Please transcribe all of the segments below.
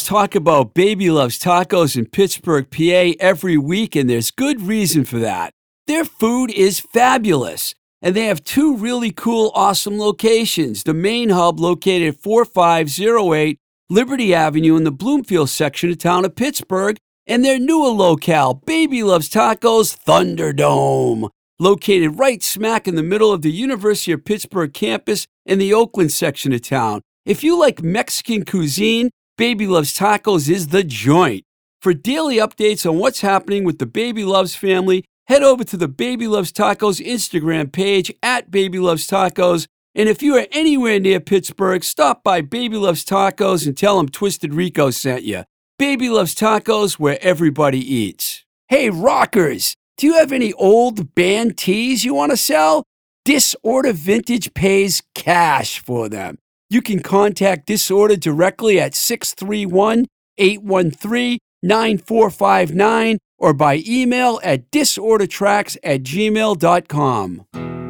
Talk about Baby Loves Tacos in Pittsburgh, PA every week, and there's good reason for that. Their food is fabulous, and they have two really cool, awesome locations. The main hub located at 4508 Liberty Avenue in the Bloomfield section of town of Pittsburgh, and their newer locale, Baby Loves Tacos Thunderdome, located right smack in the middle of the University of Pittsburgh campus in the Oakland section of town. If you like Mexican cuisine, Baby Loves Tacos is the joint. For daily updates on what's happening with the Baby Loves family, head over to the Baby Loves Tacos Instagram page at Baby Loves Tacos. And if you are anywhere near Pittsburgh, stop by Baby Loves Tacos and tell them Twisted Rico sent you. Baby Loves Tacos, where everybody eats. Hey, rockers, do you have any old band tees you want to sell? Disorder Vintage pays cash for them. You can contact Disorder directly at 631 813 9459 or by email at disordertracks at gmail.com.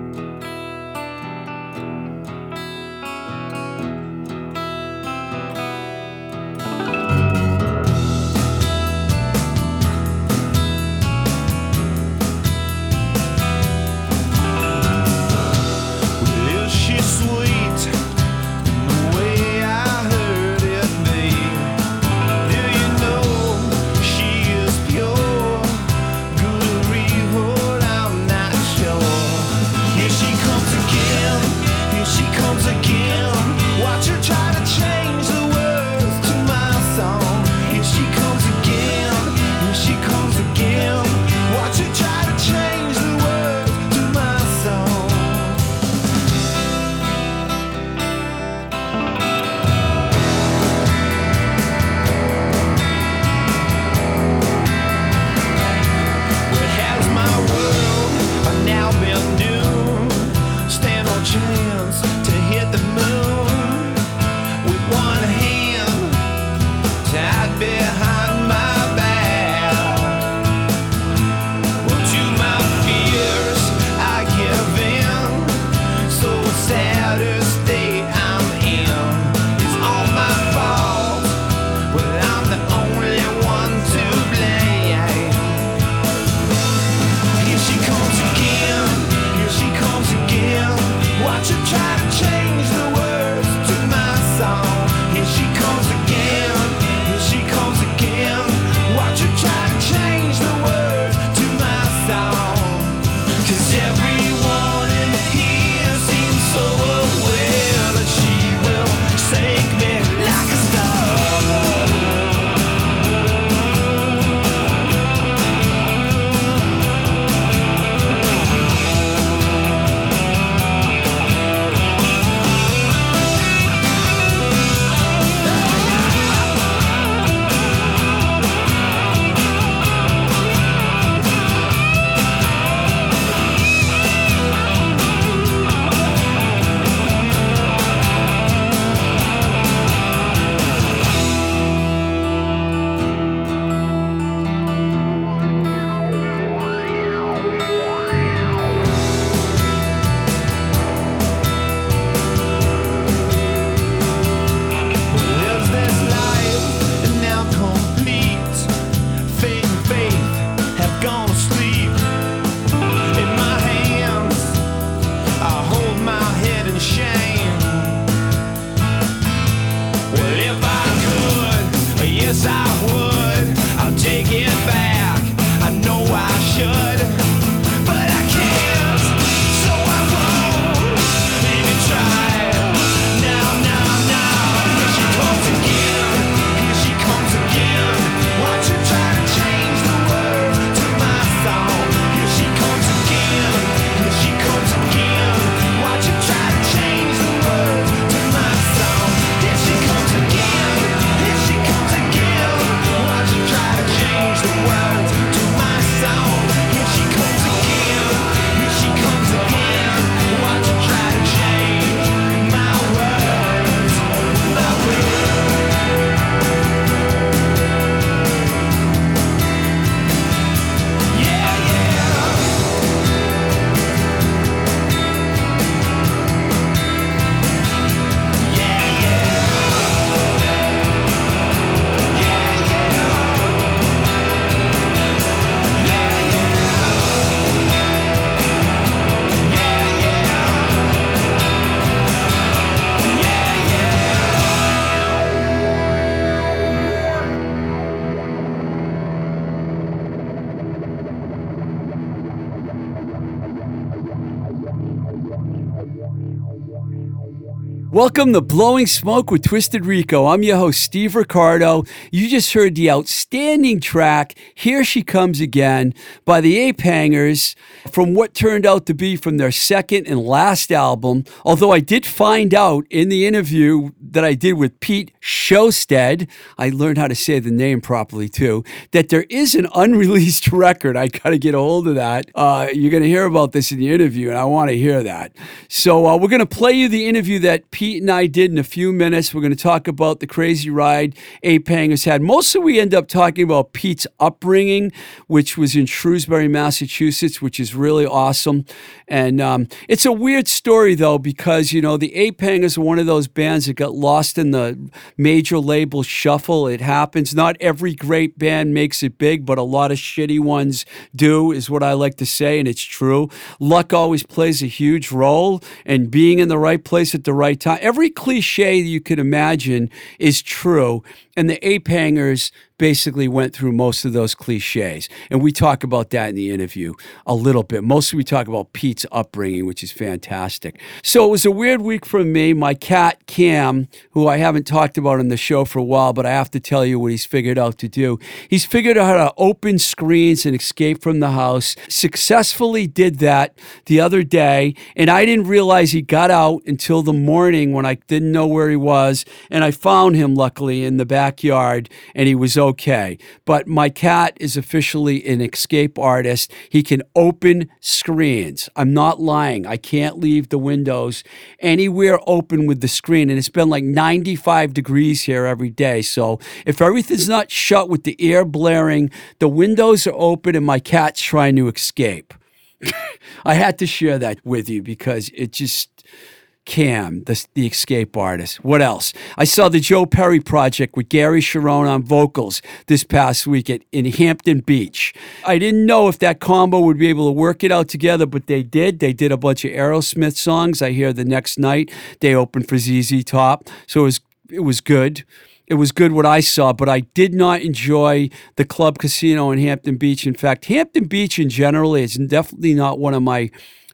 Welcome to Blowing Smoke with Twisted Rico. I'm your host, Steve Ricardo. You just heard the outstanding track, Here She Comes Again, by the Ape Hangers, from what turned out to be from their second and last album. Although I did find out in the interview that I did with Pete Showstead, I learned how to say the name properly too, that there is an unreleased record. I got to get a hold of that. Uh, you're going to hear about this in the interview, and I want to hear that. So uh, we're going to play you the interview that Pete Pete and I did in a few minutes. We're going to talk about the crazy ride Ape has had. Mostly we end up talking about Pete's upbringing, which was in Shrewsbury, Massachusetts, which is really awesome. And um, it's a weird story, though, because, you know, the Hangers are one of those bands that got lost in the major label shuffle. It happens. Not every great band makes it big, but a lot of shitty ones do, is what I like to say, and it's true. Luck always plays a huge role, and being in the right place at the right time every cliche you could imagine is true. And the ape hangers basically went through most of those cliches. And we talk about that in the interview a little bit. Mostly we talk about Pete's upbringing, which is fantastic. So it was a weird week for me. My cat, Cam, who I haven't talked about on the show for a while, but I have to tell you what he's figured out to do. He's figured out how to open screens and escape from the house. Successfully did that the other day. And I didn't realize he got out until the morning when I didn't know where he was. And I found him, luckily, in the back backyard and he was okay. But my cat is officially an escape artist. He can open screens. I'm not lying. I can't leave the windows anywhere open with the screen. And it's been like 95 degrees here every day. So if everything's not shut with the air blaring, the windows are open and my cat's trying to escape. I had to share that with you because it just Cam, the, the escape artist. What else? I saw the Joe Perry project with Gary Cherone on vocals this past week at, in Hampton Beach. I didn't know if that combo would be able to work it out together, but they did. They did a bunch of Aerosmith songs. I hear the next night they opened for ZZ Top, so it was it was good. It was good what I saw, but I did not enjoy the club casino in Hampton Beach. In fact, Hampton Beach in general is definitely not one of my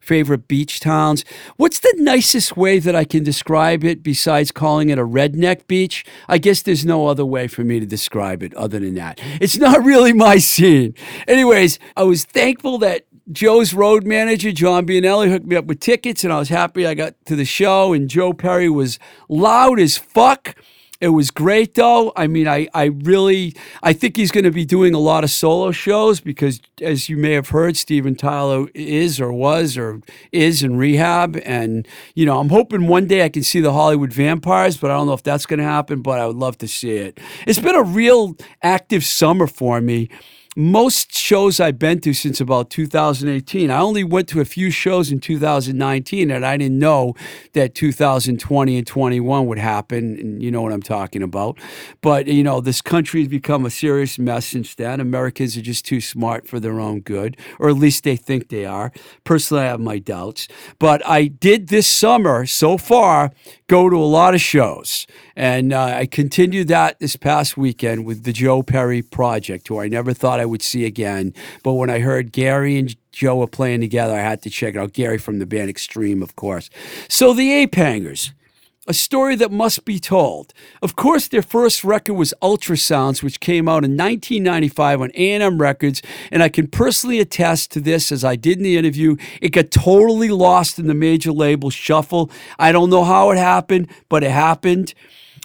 favorite beach towns. What's the nicest way that I can describe it besides calling it a redneck beach? I guess there's no other way for me to describe it other than that. It's not really my scene. Anyways, I was thankful that Joe's road manager, John Bianelli, hooked me up with tickets, and I was happy I got to the show. And Joe Perry was loud as fuck. It was great though. I mean, I, I really I think he's going to be doing a lot of solo shows because as you may have heard, Steven Tyler is or was or is in rehab. And, you know, I'm hoping one day I can see the Hollywood vampires, but I don't know if that's going to happen, but I would love to see it. It's been a real active summer for me most shows I've been to since about 2018. I only went to a few shows in 2019, and I didn't know that 2020 and 21 would happen. And you know what I'm talking about. But, you know, this country has become a serious mess since then. Americans are just too smart for their own good, or at least they think they are. Personally, I have my doubts. But I did this summer so far go to a lot of shows. And uh, I continued that this past weekend with the Joe Perry Project, who I never thought I would see again. But when I heard Gary and Joe were playing together, I had to check it out. Gary from the band Extreme, of course. So the Ape Hangers a story that must be told. Of course, their first record was Ultrasounds, which came out in 1995 on A&M Records, and I can personally attest to this as I did in the interview. It got totally lost in the major label shuffle. I don't know how it happened, but it happened.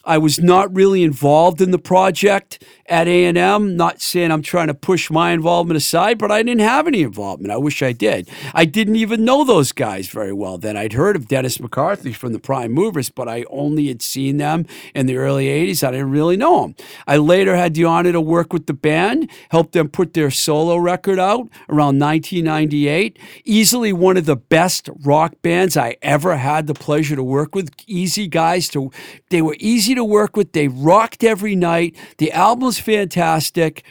I was not really involved in the project at A&M. Not saying I'm trying to push my involvement aside, but I didn't have any involvement. I wish I did. I didn't even know those guys very well then. I'd heard of Dennis McCarthy from the Prime Movers, but I only had seen them in the early 80s. I didn't really know them. I later had the honor to work with the band, help them put their solo record out around 1998. Easily one of the best rock bands I ever had the pleasure to work with. Easy guys to they were easy to work with. They rocked every night. The album was fantastic.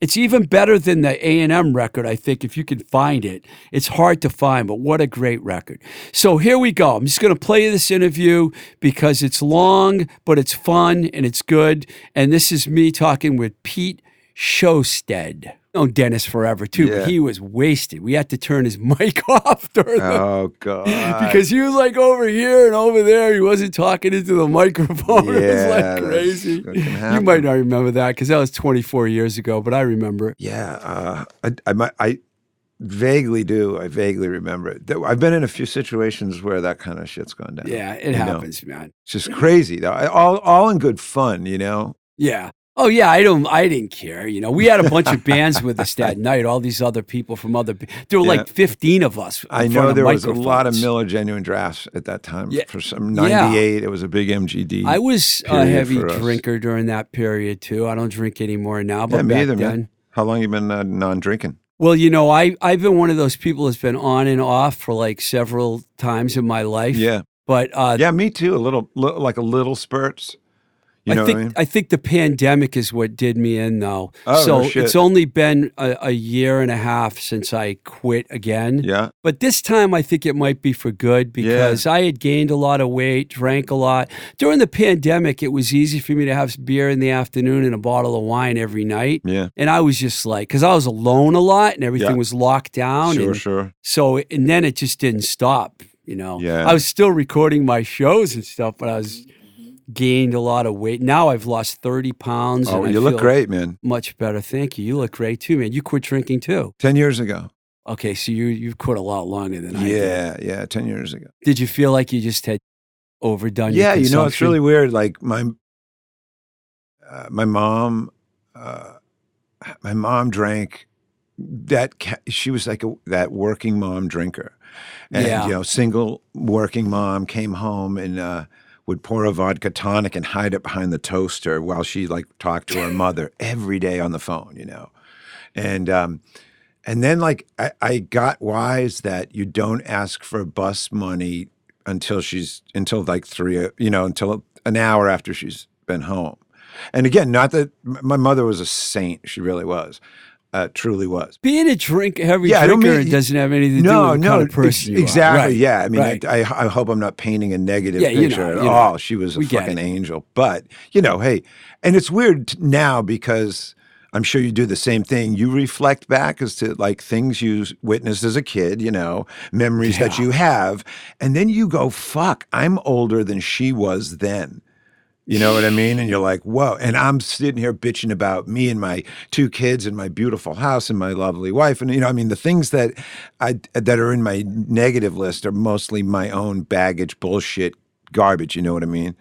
It's even better than the A&M record, I think, if you can find it. It's hard to find, but what a great record. So here we go. I'm just going to play this interview because it's long, but it's fun and it's good. And this is me talking with Pete Showstead. Known Dennis forever too, Yeah. but he was wasted. We had to turn his mic off during the Oh god. because he was like over here and over there. He wasn't talking into the microphone. it was Yeah, like crazy. You might not remember that because that was 24 years ago, but I remember it. Yeah, uh, I, I, I vaguely do. I vaguely remember it. I've been in a few situations where that kind of shit's gone down. Yeah, it You know. happens, man. It's just crazy though. All, all in good fun, you know. Yeah. Oh yeah, I don't. I didn't care. You know, we had a bunch of bands with us that night. All these other people from other. There were Yeah. like fifteen of us. I know there was a lot of. Miller Genuine Drafts at that time. Yeah. For some Yeah. '98, it was a big MGD. I was a heavy drinker during that period too. I don't drink anymore now, but yeah, me back either, then. man. How long you been uh, non-drinking? Well, you know, I I've been one of those people that's been on and off for like several times in my life. Yeah, But uh, yeah, me too. A little, like a little spurts. You know I think I mean? I think the pandemic is what did me in though. Oh, so no it's only been a, a year and a half since I quit again. Yeah, But this time I think it might be for good because I had gained a lot of weight, drank a lot. During the pandemic, it was easy for me to have beer in the afternoon and a bottle of wine every night. yeah. And I was just like, because I was alone a lot and everything Yeah. was locked down. Sure, and sure. So, and then it just didn't stop, you know. Yeah. I was still recording my shows and stuff, but I was gained a lot of weight. Now I've lost 30 pounds. Oh, and I you look great, man. Much better. Thank you. You look great too, man. You quit drinking too. Ten years ago. Okay, so you you've quit a lot longer than I did. Yeah, yeah, ten years ago. Did you feel like you just had overdone your yeah, you know, it's really weird. Like my uh, my mom, uh, my mom drank that. Ca- she was like a, that working mom drinker, and Yeah. you know, single working mom came home and. Uh, would pour a vodka tonic and hide it behind the toaster while she like talked to her mother every day on the phone, you know, and um, and then like I, I got wise that you don't ask for bus money until she's until like three, you know, until an hour after she's been home. And again, not that my mother was a saint; she really was, uh, truly was. Being a drink heavy Yeah, I don't drinker mean- doesn't have anything to do No, with the no, kind of person you exactly. Right, Yeah, I mean, right. I, I, I hope I'm not painting a negative Yeah, you picture know, at you know. all. She was a We fucking angel, but you know, hey, and it's weird now because I'm sure you do the same thing. You reflect back as to like things you witnessed as a kid, you know, memories that you have, and then you go, "Fuck, I'm older than she was then." You know what I mean? And you're like, whoa. And I'm sitting here bitching about me and my two kids and my beautiful house and my lovely wife. And, you know, I mean, the things that I that are in my negative list are mostly my own baggage, bullshit, garbage. You know what I mean?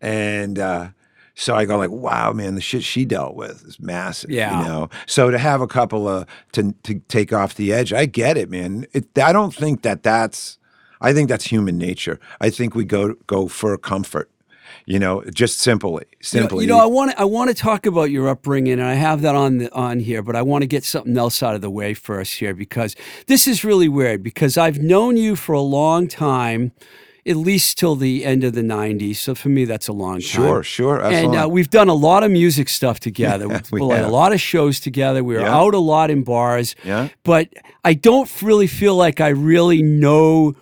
And uh, so I go like, wow, man, the shit she dealt with is massive. Yeah. You know? So to have a couple of, to, to take off the edge, I get it, man. It, I don't think that that's, I think that's human nature. I think we go go for comfort. You know, just simply, You know- simply. You know, I want to I want to talk about your upbringing, and I have that on the, on here, but I want to get something else out of the way first here because this is really weird because I've known you for a long time, at least till the end of the '90s. So for me, that's a long time. Sure, sure. And uh, we've done a lot of music stuff together. Yeah, we we played a lot of shows together. We were Yeah. out a lot in bars. Yeah. But I don't really feel like I really know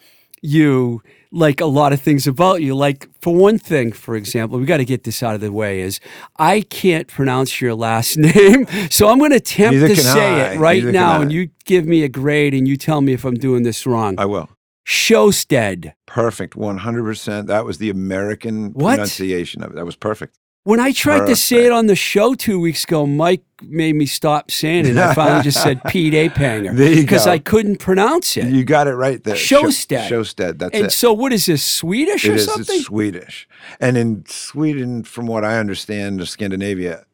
you like a lot of things about you. Like for one thing, for example, we got to get this out of the way is I can't pronounce your last name. So I'm going to attempt Neither to say I. it right Neither now and you give me a grade and you tell me if I'm doing this wrong. I will. Showstead. Perfect. 100%. That was the American What? pronunciation of it. That was perfect. When I tried to say it on the show two weeks ago, Mike made me stop saying it. And I finally just said Pete Apanger because. I couldn't pronounce it. You got it right there. Sho- Showstead. Showstead. That's and it. so, what is this Swedish It or is. something? It's Swedish. And in Sweden, from what I understand, Scandinavia,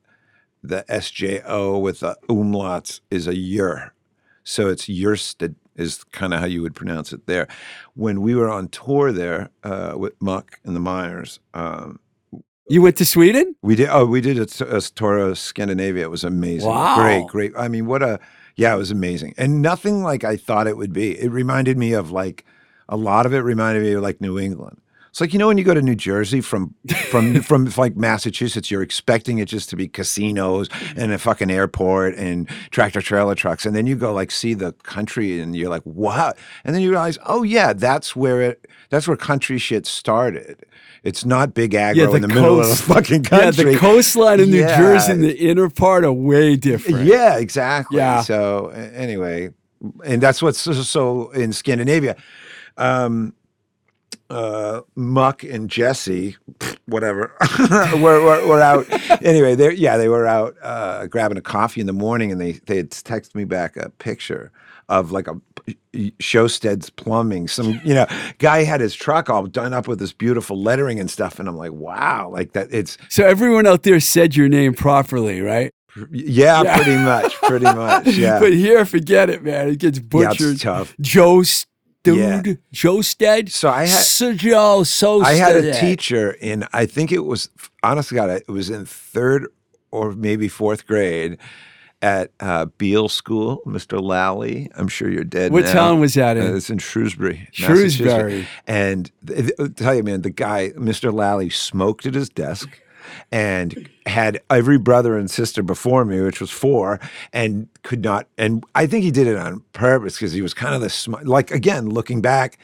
the SJO with the umlauts is a yer. So it's Yersted is kind of how you would pronounce it there. When we were on tour there uh, with Muck and the Mires, um, You went to Sweden? we did. Oh, we did a, a tour of Scandinavia. It was amazing. Wow. Great, great. I mean, what a yeah, it was amazing, and nothing like I thought it would be. It reminded me of like a lot of it reminded me of like New England. It's like you know when you go to New Jersey from from from like Massachusetts, you're expecting it just to be casinos mm-hmm. and a fucking airport and tractor trailer trucks, and then you go like see the country, and you're like, what? And then you realize, oh yeah, that's where it that's where country shit started. It's not big aggro Yeah, the in the middle of the fucking country. Yeah, the coastline of New Yeah. Jersey and the inner part are way different. Yeah, exactly. Yeah. So anyway, and that's what's so, so in Scandinavia. Um, uh, Muck and Jesse, whatever, were, were, were out. Anyway, they yeah, they were out uh, grabbing a coffee in the morning, and they they had texted me back a picture of like a Showstead's plumbing. Some you know guy had his truck all done up with this beautiful lettering and stuff, and I'm like, wow, like that. It's So everyone out there said your name properly, right? yeah, Yeah. pretty much, pretty much, yeah. but here, forget it, man. It gets butchered. yeah, it's tough. Joe Stead. Yeah. Joe Stead. So I had Sir Joe so I had a teacher in I think it was honestly God it was in third or maybe fourth grade at uh, Beal School, Mr. Lally. I'm sure you're dead. What now. town was that Uh, in? it's in Shrewsbury. Shrewsbury. And th- tell you, man, the guy, Mr. Lally, smoked at his desk and had every brother and sister before me, which was four, and could not. And I think he did it on purpose because he was kind of the sm- like again looking back.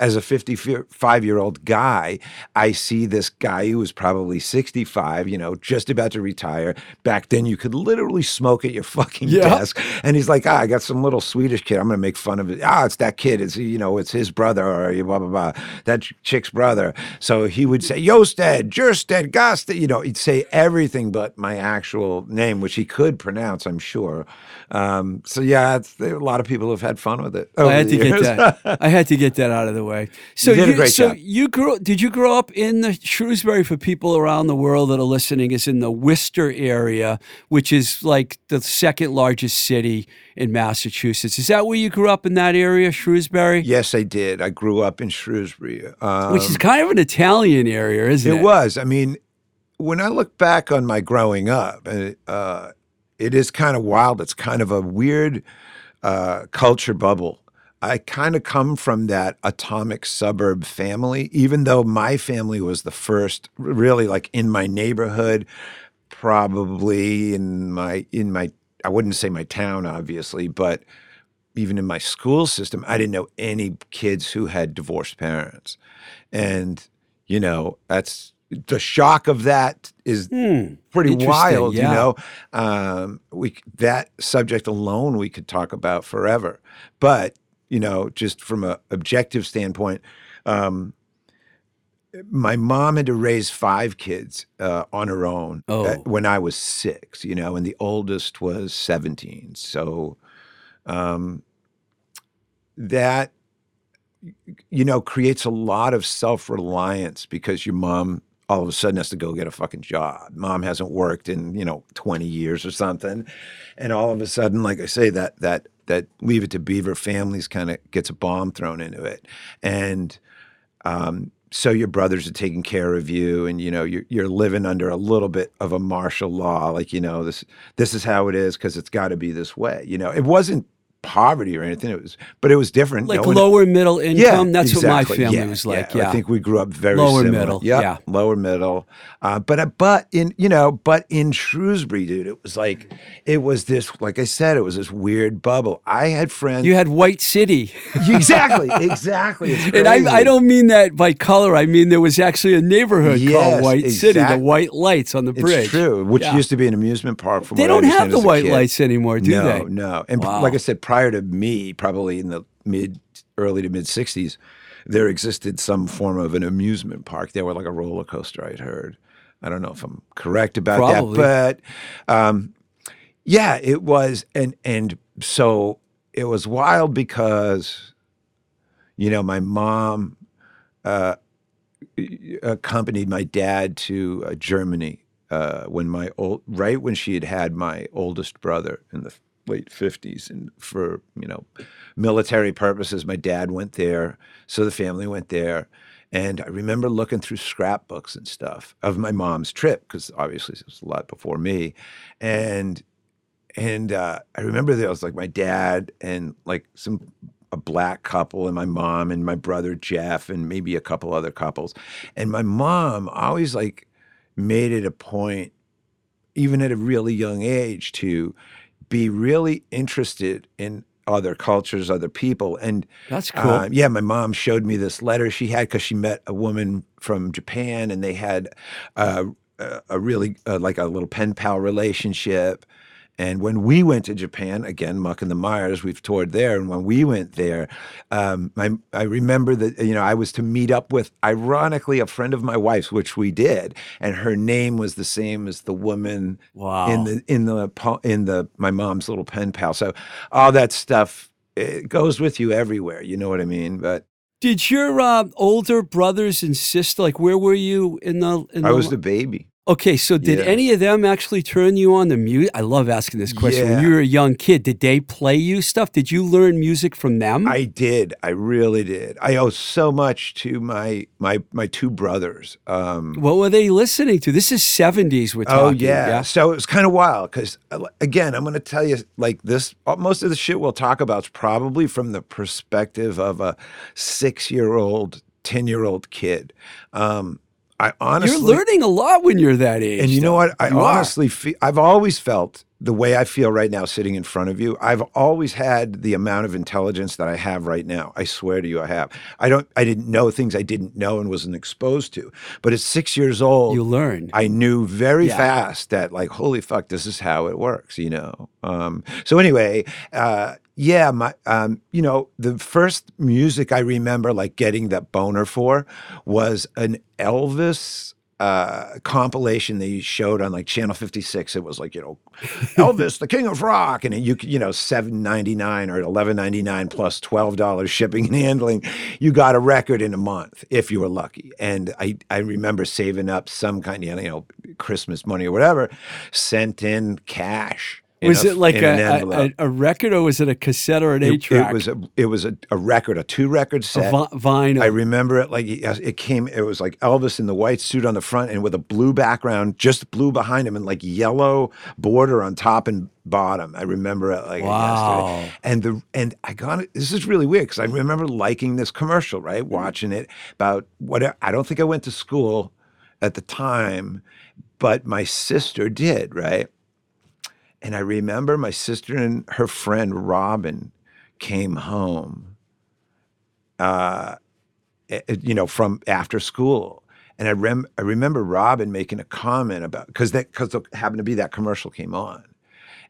As a 55 year old guy, I see this guy who was probably 65, you know, just about to retire. Back then, you could literally smoke at your fucking Yeah. desk. And he's like, ah, I got some little Swedish kid. I'm going to make fun of it. Ah, it's that kid. It's, you know, it's his brother or blah, blah, blah. That chick's brother. So he would say, Josted, Jersted, Gasted. You know, he'd say everything but my actual name, which he could pronounce, I'm sure. Um, so yeah, it's, a lot of people have had fun with it. I had to get that. I had to get that out of the way. So did a great so job. you grew. Did you grow up in the Shrewsbury? For people around the world that are listening, is in the Worcester area, which is like the second largest city in Massachusetts. Is that where you grew up in that area, Shrewsbury? yes, I did. I grew up in Shrewsbury. Um, Which is kind of an Italian area, isn't it? It was. I mean, when I look back on my growing up, uh, uh, it is kind of wild. It's kind of a weird uh, culture bubble. I kind of come from that atomic suburb family, even though my family was the first, really like in my neighborhood, probably in my in my I wouldn't say my town, obviously, but even in my school system, I didn't know any kids who had divorced parents. And, you know, that's the shock of that is Hmm. pretty wild, yeah. you know. Um, we that subject alone we could talk about forever. But, you know, just from an objective standpoint, um, my mom had to raise five kids uh, on her own Oh. uh, when I was six, you know, and the oldest was 17. So um, that, you know, creates a lot of self reliance because your mom all of a sudden has to go get a fucking job. Mom hasn't worked in, you know, 20 years or something. And all of a sudden, like I say, that, that, that leave it to beaver families kind of gets a bomb thrown into it. And, um, so your brothers are taking care of you and you know you're, you're living under a little bit of a martial law like you know this this is how it is because it's got to be this way you know it wasn't poverty or anything it was but it was different Like No one- lower middle income. Yeah, That's what my family Yeah, was like. I Yeah. think we grew up very Lower similar. middle, Yep, yeah. lower middle. Uh, but uh, but in you know but in Shrewsbury, dude, it was like it was this like I said, it was this weird bubble. I had friends. you had White City. exactly, exactly. And I, I don't mean that by color. I mean there was actually a neighborhood Yes, called White City, the white lights on the It's bridge. true, which Yeah. used to be an amusement park. From They what I don't have the white lights anymore, do no, they? no. And Wow. like I said, prior to me, probably in the mid, early to mid '60s, there existed some form of an amusement park. They were like a roller coaster. I'd heard. I don't know if I'm correct about Probably. that, but um, yeah, it was, and and so it was wild because, you know, my mom uh, accompanied my dad to uh, Germany uh, when my old right when she had had my oldest brother in the late fifties, and for you know military purposes, my dad went there, so the family went there. And I remember looking through scrapbooks and stuff of my mom's trip because obviously it was a lot before me, and and uh, I remember there was like my dad and like some a black couple and my mom and my brother Jeff and maybe a couple other couples. And my mom always like made it a point, even at a really young age, to be really interested in other cultures, other people. And That's cool. uh, yeah, my mom showed me this letter she had because she met a woman from Japan, and they had uh, a, really uh, like a little pen pal relationship. And when we went to Japan, again, Muck and the Mires, we've toured there. And when we went there, um, my, I remember that, you know, I was to meet up with, ironically, a friend of my wife's, which we did. And her name was the same as the woman Wow. in the, in the, in the, my mom's little pen pal. So all that stuff, it goes with you everywhere. You know what I mean? But Did your uh, older brothers and sister like where were you in the? In I the was the baby. Okay. So did Yeah. any of them actually turn you on the music? I love asking this question. When you were a young kid, did they play you stuff? Did you learn music from them? I did. I really did. I owe so much to my my my two brothers. Um, what were they listening to? This is seventies. We're talking. Oh talking. yeah. So it was kind of wild because again, I'm going to tell you like this. uh, Most of the shit we'll talk about is probably from the perspective of a six year old, ten year old kid. Um, I honestly, You're learning a lot when you're that age. and you know what? I You honestly feel. I've always felt the way I feel right now, sitting in front of you. I've always had the amount of intelligence that I have right now. I swear to you, I have. I don't. I didn't know things I didn't know and wasn't exposed to. But at six years old, you learn. I knew very Yeah. fast that like, holy fuck, this is how it works, you know. Um, so anyway, uh, yeah, my, um, you know, the first music I remember like getting that boner for was an Elvis uh compilation they showed on like channel 56 it was like you know elvis the king of rock and you you know 7.99 or 11.99 plus $12 shipping and handling. You got a record in a month if you were lucky. And i i remember saving up some kind of you know christmas money or whatever sent in cash was a- it like a, a, a record or was it a cassette or an eight track? It was a it was a, a record, a two record a set. vi- vinyl. I remember it like it came. It was like Elvis in the white suit on the front and with a blue background, just blue behind him, and like yellow border on top and bottom. I remember it like Wow. yesterday. And the and I got it. This is really weird because I remember liking this commercial, right? Mm-hmm. Watching it about what I don't think I went to school at the time, but my sister did, right? And I remember my sister and her friend Robin came home, uh, eh, eh, you know, from after school. And I, rem- I remember Robin making a comment about because that because happened to be that commercial came on,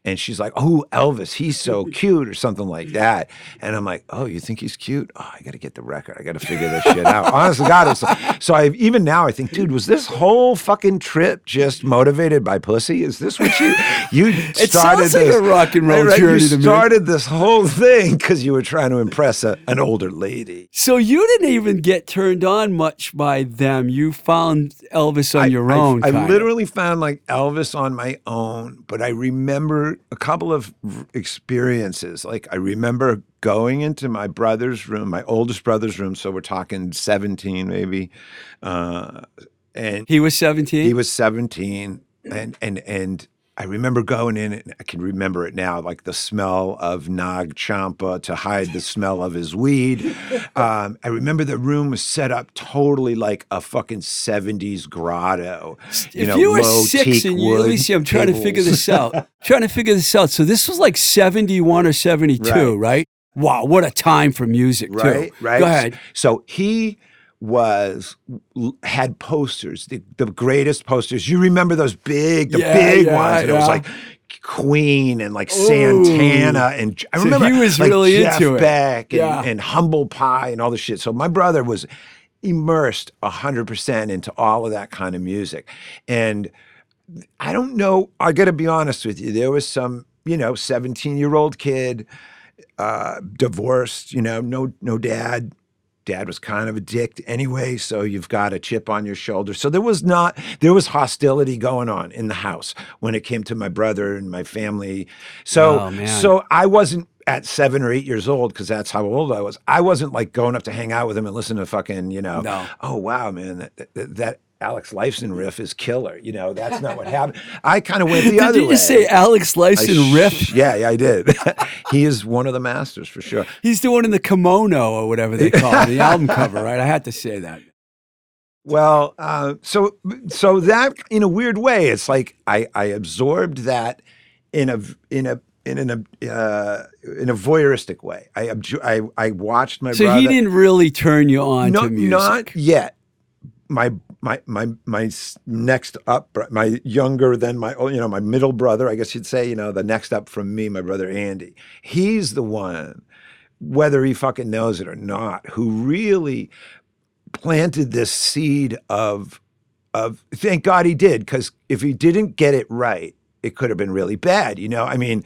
and she's like, "Oh, Elvis, he's so cute," or something like that. And I'm like, "Oh, you think he's cute? Oh, I got to get the record. I got to figure this shit out." Honestly, God, it's, so I even now I think, dude, was this whole fucking trip just motivated by pussy? Is this what you you It started sounds like this a rock and roll right, journey You started this whole thing because you were trying to impress a, an older lady. so you didn't even get turned on much by them. You found Elvis on your I, own. I, kinda. literally found like Elvis on my own, but I remember a couple of experiences. Like I remember going into my brother's room, my oldest brother's room. So we're talking 17 maybe. Uh, and He was 17? he was 17 and and and I remember going in and I can remember it now, like the smell of Nag Champa to hide the smell of his weed. Um, I remember the room was set up totally like a fucking 70s grotto. if you were low six and you, wood let me see, I'm trying to figure this out. trying to figure this out. So this was like 71 or 72, Right. right? Wow, what a time for music, right too. right Go ahead. so he was had posters the, the greatest posters you remember those big the Yeah, big yeah, ones and it was like queen and like Ooh. santana and i So remember he was like really Jeff into it. beck and, Yeah. and humble pie and all the shit so my brother was immersed 100% into all of that kind of music and I don't know. I got to be honest with you. There was some, you know, 17 year old kid, uh, divorced, you know, no, no dad. Dad was kind of a dick anyway, so you've got a chip on your shoulder. So there was not, there was hostility going on in the house when it came to my brother and my family. So, Oh, so I wasn't at seven or eight years old because that's how old I was. I wasn't like going up to hang out with him and listen to fucking, you know, No. oh wow, man, that, that, that Alex Lifeson riff is killer. You know, that's not what happened. I kind of went the Did other way. Did you way. say Alex I Lyson sh- riff? Yeah, yeah, I did. he is one of the masters for sure. He's the one in the kimono or whatever they call it, the album cover, right? I had to say that. Well, uh, so so that in a weird way, it's like I, I absorbed that in a in a in an uh, in a voyeuristic way. I I I watched my So brother. he didn't really turn you on no, to music. not yet. My my my my next up, my younger than my oh, you know my middle brother, I guess you'd say, you know, the next up from me, my brother Andy. He's the one, whether he fucking knows it or not, who really planted this seed of of thank God he did because if he didn't get it right, it could have been really bad. You know, I mean,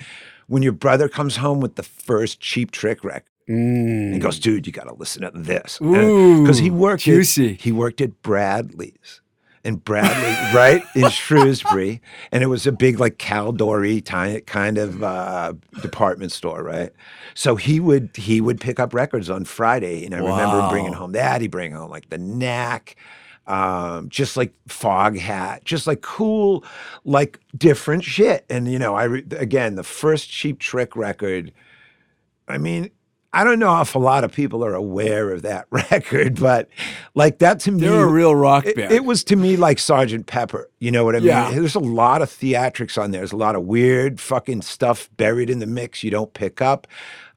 when your brother comes home with the first cheap trick record. And he goes, dude, you got to listen to this. Because he worked juicy. At, he worked at Bradley's. And Bradley, right in Shrewsbury, and it was a big like Caldori kind of uh, department store, right? So he would he would pick up records on Friday, and I remember him bringing home that. He bring home like the Knack, um, just like Foghat, just like cool, like different shit. And you know, I re- again the first Cheap Trick record. I mean, I don't know if a lot of people are aware of that record, but like that to me, They're a real rock band. it was to me like Sergeant Pepper. You know what I mean? Yeah. There's a lot of theatrics on there. There's a lot of weird fucking stuff buried in the mix you don't pick up.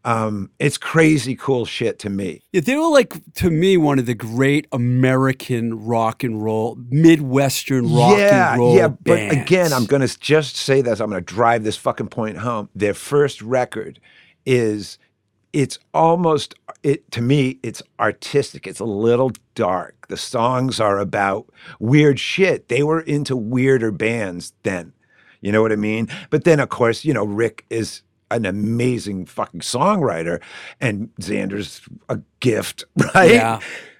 Um, it's crazy cool shit to me. Yeah, they were like to me one of the great American rock and roll, Midwestern rock yeah, and roll. yeah. But again. I'm gonna just say this. I'm gonna drive this fucking point home. Their first record is it's almost it to me it's artistic. It's a little dark. The songs are about weird shit. They were into weirder bands then. You know what i mean? But then of course you know rick is an amazing fucking songwriter and Zander's a gift right? Yeah.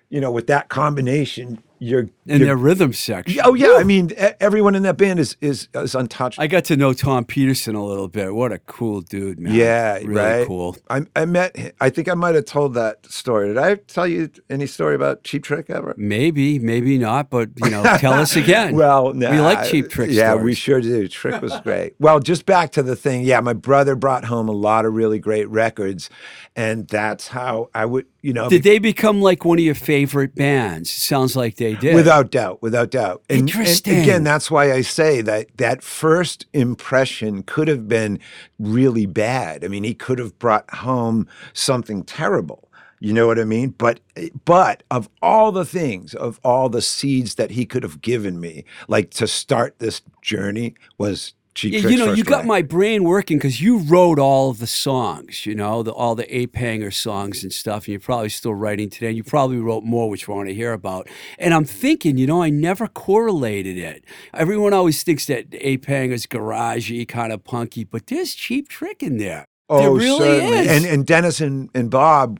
you know with that combination you're, in you're their rhythm section. oh yeah i mean everyone in that band is is, is untouched I got to know Tom Petersson a little bit. What a cool dude, man. Yeah, really right. cool. I, I met. I think I might have told that story. Did I tell you any story about Cheap Trick ever? Maybe, maybe not, but you know, tell us again. Well, we like cheap trick Yeah, stories. we sure do. Trick was great. well, just back to the thing. Yeah, my brother brought home a lot of really great records, and that's how I would, you know, Did they become like one of your favorite bands? Sounds like they did. Without doubt, without doubt. And, and Interesting. again, that's why I say that that first impression could have been really bad. I mean, he could have brought home something terrible. You know what I mean? But but of all the things, of all the seeds that he could have given me, like to start this journey was Cheap Yeah, you know, you got my brain working because you wrote all of the songs, you know, the, all the Ape Hanger songs and stuff, and you're probably still writing today. And you probably wrote more, which we want to hear about. And I'm thinking, you know, I never correlated it. Everyone always thinks that Ape Hanger's garagey, kind of punky, but there's Cheap Trick in there. there Oh, really certainly. is. And and Dennis and, and Bob,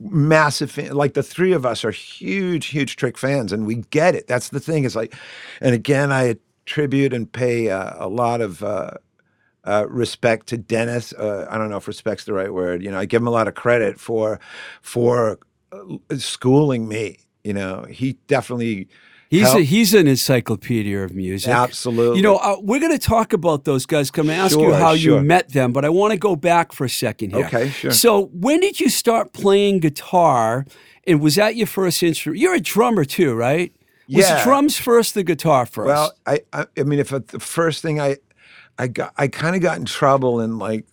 massive fan. Like the three of us are huge, huge Trick fans, and we get it. That's the thing. Is like, and again, I attribute and pay uh, a lot of. Uh, uh, respect to Dennis. Uh, I don't know if respect's the right word. You know, I give him a lot of credit for for uh, schooling me. You know, he definitely He's a, he's an encyclopedia of music. absolutely. You know, uh, we're going to talk about those guys. Come and ask you Sure, how you met them, but I want to go back for a second here. Okay, sure. So, when did you start playing guitar? And was that your first instrument? You're a drummer too, right? Was Yeah. drums first, the guitar first? Well, I, I, I mean, if it- the first thing I, I got, I kind of got in trouble in like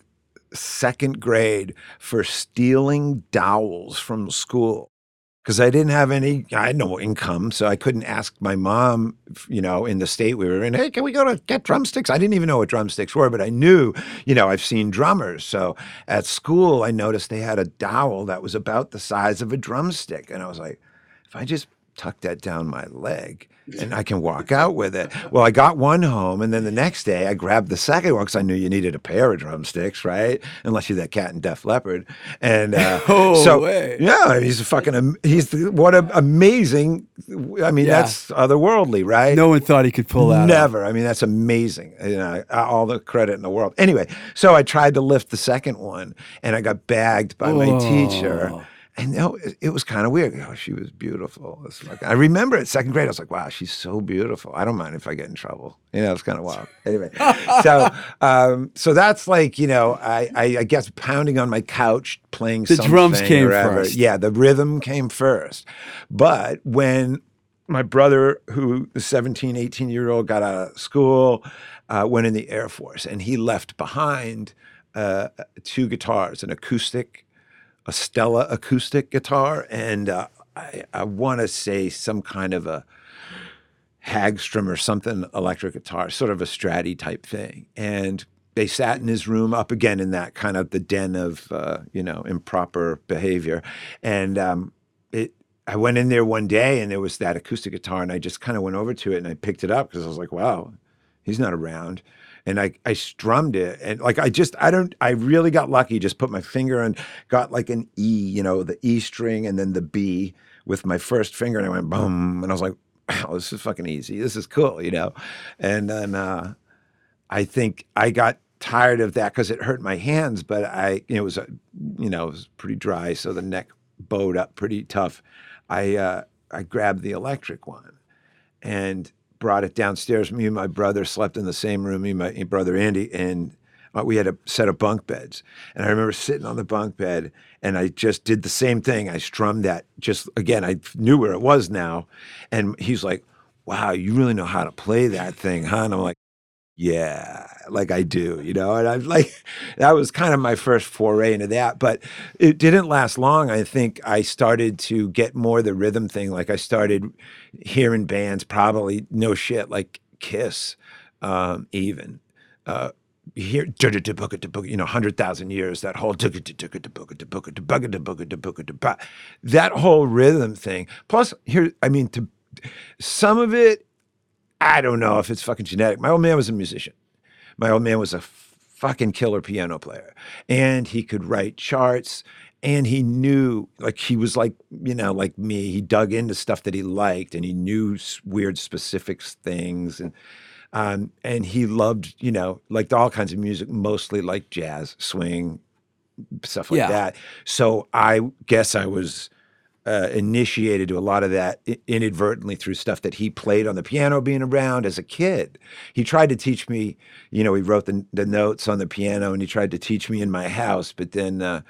second grade for stealing dowels from school because I didn't have any, I had no income, so I couldn't ask my mom, you know, in the state we were in, hey, can we go to get drumsticks? I didn't even know what drumsticks were, but I knew, you know, I've seen drummers. So at school, I noticed they had a dowel that was about the size of a drumstick, and I was like, if I just tuck that down my leg and I can walk out with it. Well, I got one home, and then the next day I grabbed the second one because I knew you needed a pair of drumsticks, right? Unless you're that cat and Def Leppard. And uh, Oh, so, way. yeah, he's a fucking, he's the, what an amazing. I mean, Yeah. that's otherworldly, right? no one thought he could pull that. Never. I mean, that's amazing. You know, all the credit in the world. Anyway, so I tried to lift the second one, and I got bagged by my teacher. And know, it, it was kind of weird. Oh, she was beautiful. It's like, I remember it, second grade. I was like, wow, she's so beautiful. I don't mind if I get in trouble. You know, it's kind of wild. Anyway, so um, so that's like you know, I, I I guess pounding on my couch playing The drums came first. Yeah, the rhythm came first. But when my brother, who is 17, 18 year old, got out of school, uh, went in the Air Force, and he left behind uh, two guitars, an acoustic, a Stella acoustic guitar, and uh, I, I want to say some kind of a Hagstrom or something electric guitar, sort of a Stratty type thing. And they sat in his room up again in that kind of the den of uh, you know improper behavior, and um, it. I went in there one day and there was that acoustic guitar, and I just kind of went over to it and I picked it up because I was like, wow, he's not around. And I, I strummed it and like I just I don't I really got lucky. Just put my finger and got like an E, you know, the E string and then the B with my first finger, and I went boom, and I was like, wow, this is fucking easy. This is cool, you know. And then uh, I think I got tired of that because it hurt my hands, but I it was you know it was pretty dry, so the neck bowed up pretty tough. I uh, I grabbed the electric one and brought it downstairs. Me and my brother slept in the same room. Me and my brother Andy, and uh, we had a set of bunk beds. And I remember sitting on the bunk bed, and I just did the same thing. I strummed that. Just again, I knew where it was now. And he's like, "Wow, you really know how to play that thing, huh?" And I'm like, "Yeah, like I do," you know. And I'm like, that was kind of my first foray into that. But it didn't last long. I think I started to get more the rhythm thing. Like I started hearing bands, probably no shit, like Kiss, um, even. Uh, hear you know, hundred thousand years, that whole that whole rhythm thing. Plus, here, I mean, to some of it, I don't know if it's fucking genetic. My old man was a musician. My old man was a fucking killer piano player, and he could write charts. And he knew, like he was like you know, like me. He dug into stuff that he liked, and he knew weird specific things, and um, and he loved, you know, like all kinds of music, mostly like jazz, swing, stuff like Yeah. that. So I guess I was uh, initiated to a lot of that inadvertently through stuff that he played on the piano being around as a kid. He tried to teach me, you know, he wrote the, the notes on the piano and he tried to teach me in my house, but then, uh,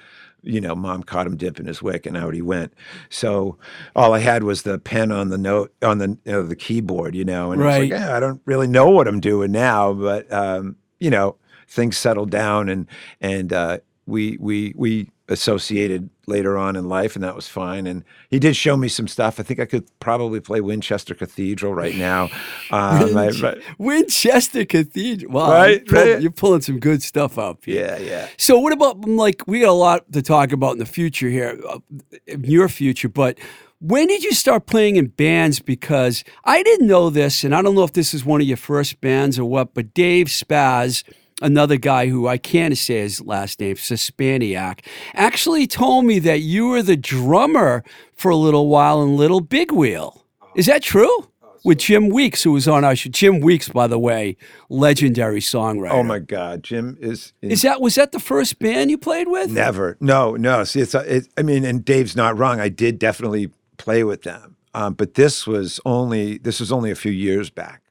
you know, mom caught him dipping his wick and out he went. So all I had was the pen on the note on the you know, the keyboard, you know, and I was Right. like, "Eh, I don't really know what I'm doing now, but um, you know, things settled down and and uh, we we we associated later on in life, and that was fine. And he did show me some stuff. I think I could probably play Winchester Cathedral right now. Um, I- but- Winchester Cathedral. Wow, Right, you're, pull- right. you're pulling some good stuff up. here. yeah, yeah. So what about like we got a lot to talk about in the future here, uh, in your future, but when did you start playing in bands? Because I didn't know this, and I don't know if this is one of your first bands or what, but Dave Spaz, another guy who I can't say his last name, Suspaniac, actually told me that you were the drummer for a little while in Little Big Wheel. Is that true? With Jim Weeks, who was on our show. Jim Weeks, by the way, legendary songwriter. Oh my God, Jim is Is that was that the first band you played with? Never. No, no. See, it's, it, I mean, and Dave's not wrong. I did definitely play with them. Um, but this was only, this was only a few years back.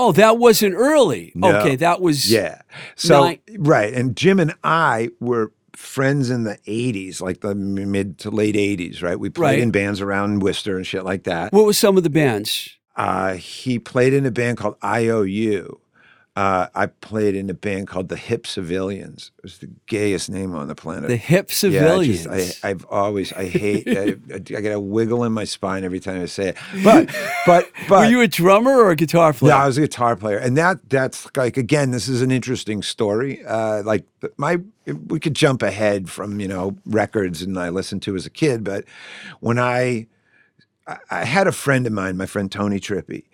Oh, that wasn't early. No. Okay, that was Yeah. So, Nine- right. And Jim and I were friends in the 80s, like the mid to late 80s, right? We played Right. in bands around Worcester and shit like that. What was some of the bands? Uh, he played in a band called IOU. Uh, I played in a band called the Hip Civilians. It was the gayest name on the planet. The Hip Yeah, Civilians. just, I, I've always, I hate, I, I get a wiggle in my spine every time I say it. But, but, but. were you a drummer or a guitar player? Yeah, I was a guitar player, and that that's like again, this is an interesting story. Uh, like my, we could jump ahead from you know records and I listened to as a kid, but when I, I, I had a friend of mine, my friend Tony Trippy,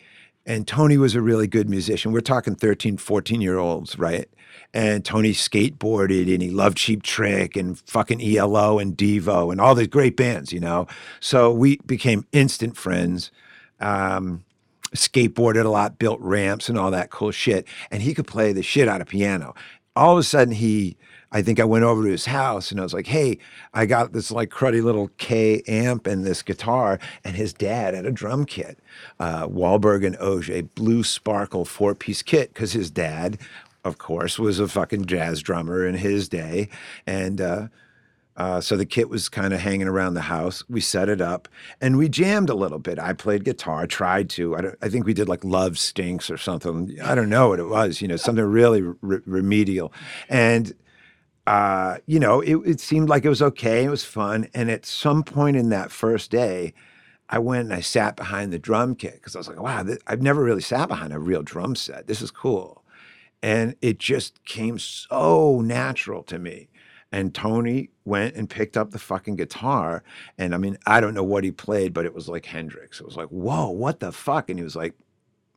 and Tony was a really good musician. We're talking 13, 14 year olds, right? And Tony skateboarded and he loved Cheap Trick and fucking ELO and Devo and all these great bands, you know? So we became instant friends. Um, skateboarded a lot, built ramps and all that cool shit. And he could play the shit out of piano. All of a sudden, he, I think I went over to his house and I was like, "Hey, I got this like cruddy little K amp and this guitar." And his dad had a drum kit, uh, Walberg and Auge Blue Sparkle four piece kit, because his dad, of course, was a fucking jazz drummer in his day, and. Uh, uh, so the kit was kind of hanging around the house. We set it up and we jammed a little bit. I played guitar, tried to. I, I think we did like Love Stinks or something. I don't know what it was, you know, something really re- remedial. And, uh, you know, it, it seemed like it was okay. It was fun. And at some point in that first day, I went and I sat behind the drum kit because I was like, wow, th- I've never really sat behind a real drum set. This is cool. And it just came so natural to me. And Tony went and picked up the fucking guitar. And I mean, I don't know what he played, but it was like Hendrix. It was like, whoa, what the fuck? And he was like,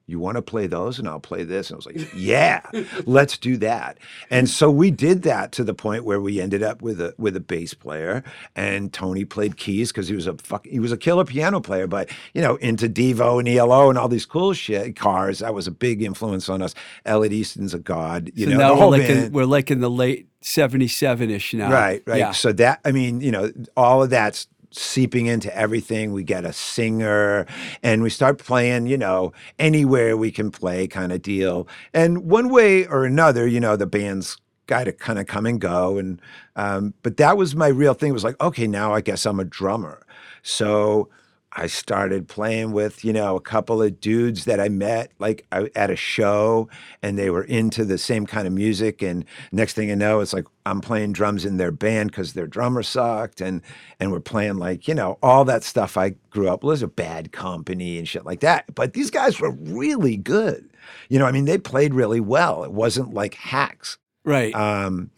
you want to play those and I'll play this. And I was like, yeah, let's do that. And so we did that to the point where we ended up with a with a bass player and Tony played keys because he was a fuck he was a killer piano player, but you know, into Devo and ELO and all these cool shit cars. That was a big influence on us. Elliot Easton's a god, you so know. now we're like in, we're like in the late '77 ish now. Right, right. Yeah. So that I mean, you know, all of that's seeping into everything. We get a singer and we start playing, you know, anywhere we can play kind of deal. And one way or another, you know, the band's got to kind of come and go. And um, but that was my real thing. It was like, okay, now I guess I'm a drummer. So I started playing with, you know, a couple of dudes that I met like at a show and they were into the same kind of music. And next thing you know, it's like I'm playing drums in their band because their drummer sucked. And and we're playing like, you know, all that stuff I grew up with, a bad company and shit like that. But these guys were really good. You know, I mean, they played really well. It wasn't like hacks. Right. Um,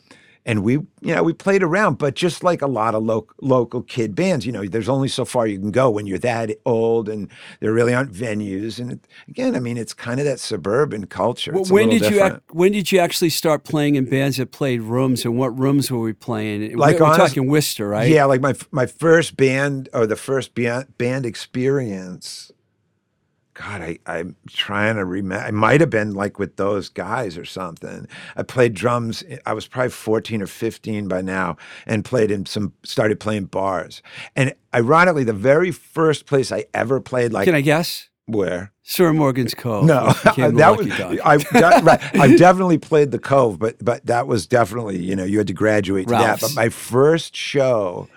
and we, you know, we played around, but just like a lot of local local kid bands, you know, there's only so far you can go when you're that old, and there really aren't venues. And it, again, I mean, it's kind of that suburban culture. Well, when did you ac- when did you actually start playing in bands that played rooms and what rooms were we playing? Like, we're, we're talking Worcester, right? Yeah, like my my first band or the first band band experience. God, I, I'm trying to remember. I might have been like with those guys or something. I played drums. I was probably 14 or 15 by now and played in some, started playing bars. And ironically, the very first place I ever played, like, Can I guess? where? Sir Morgan's Cove. No, which became the that was I. de- right, I definitely played the Cove, but but that was definitely you know you had to graduate to that. Ralph's. But my first show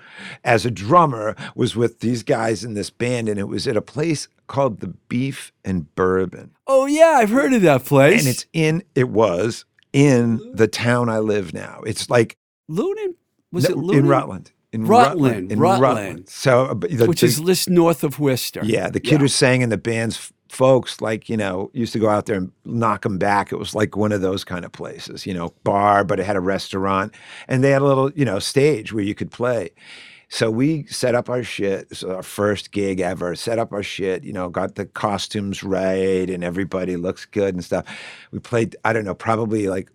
as a drummer was with these guys in this band, and it was at a place called the Beef and Bourbon, oh yeah, I've heard of that place. and it's in it was in the town I live now. It's like Lunan. Was it Lunan? in Rutland? In Rutland, in Rutland. So, uh, the, Which the- is just north of Worcester. Yeah, the kid who sang in the band's folks, like, you know, used to go out there and knock them back. It was like one of those kind of places, you know, bar, but it had a restaurant. And they had a little, you know, stage where you could play. So we set up our shit. This was our first gig ever. Set up our shit, you know, got the costumes right and everybody looks good and stuff. We played, I don't know, probably like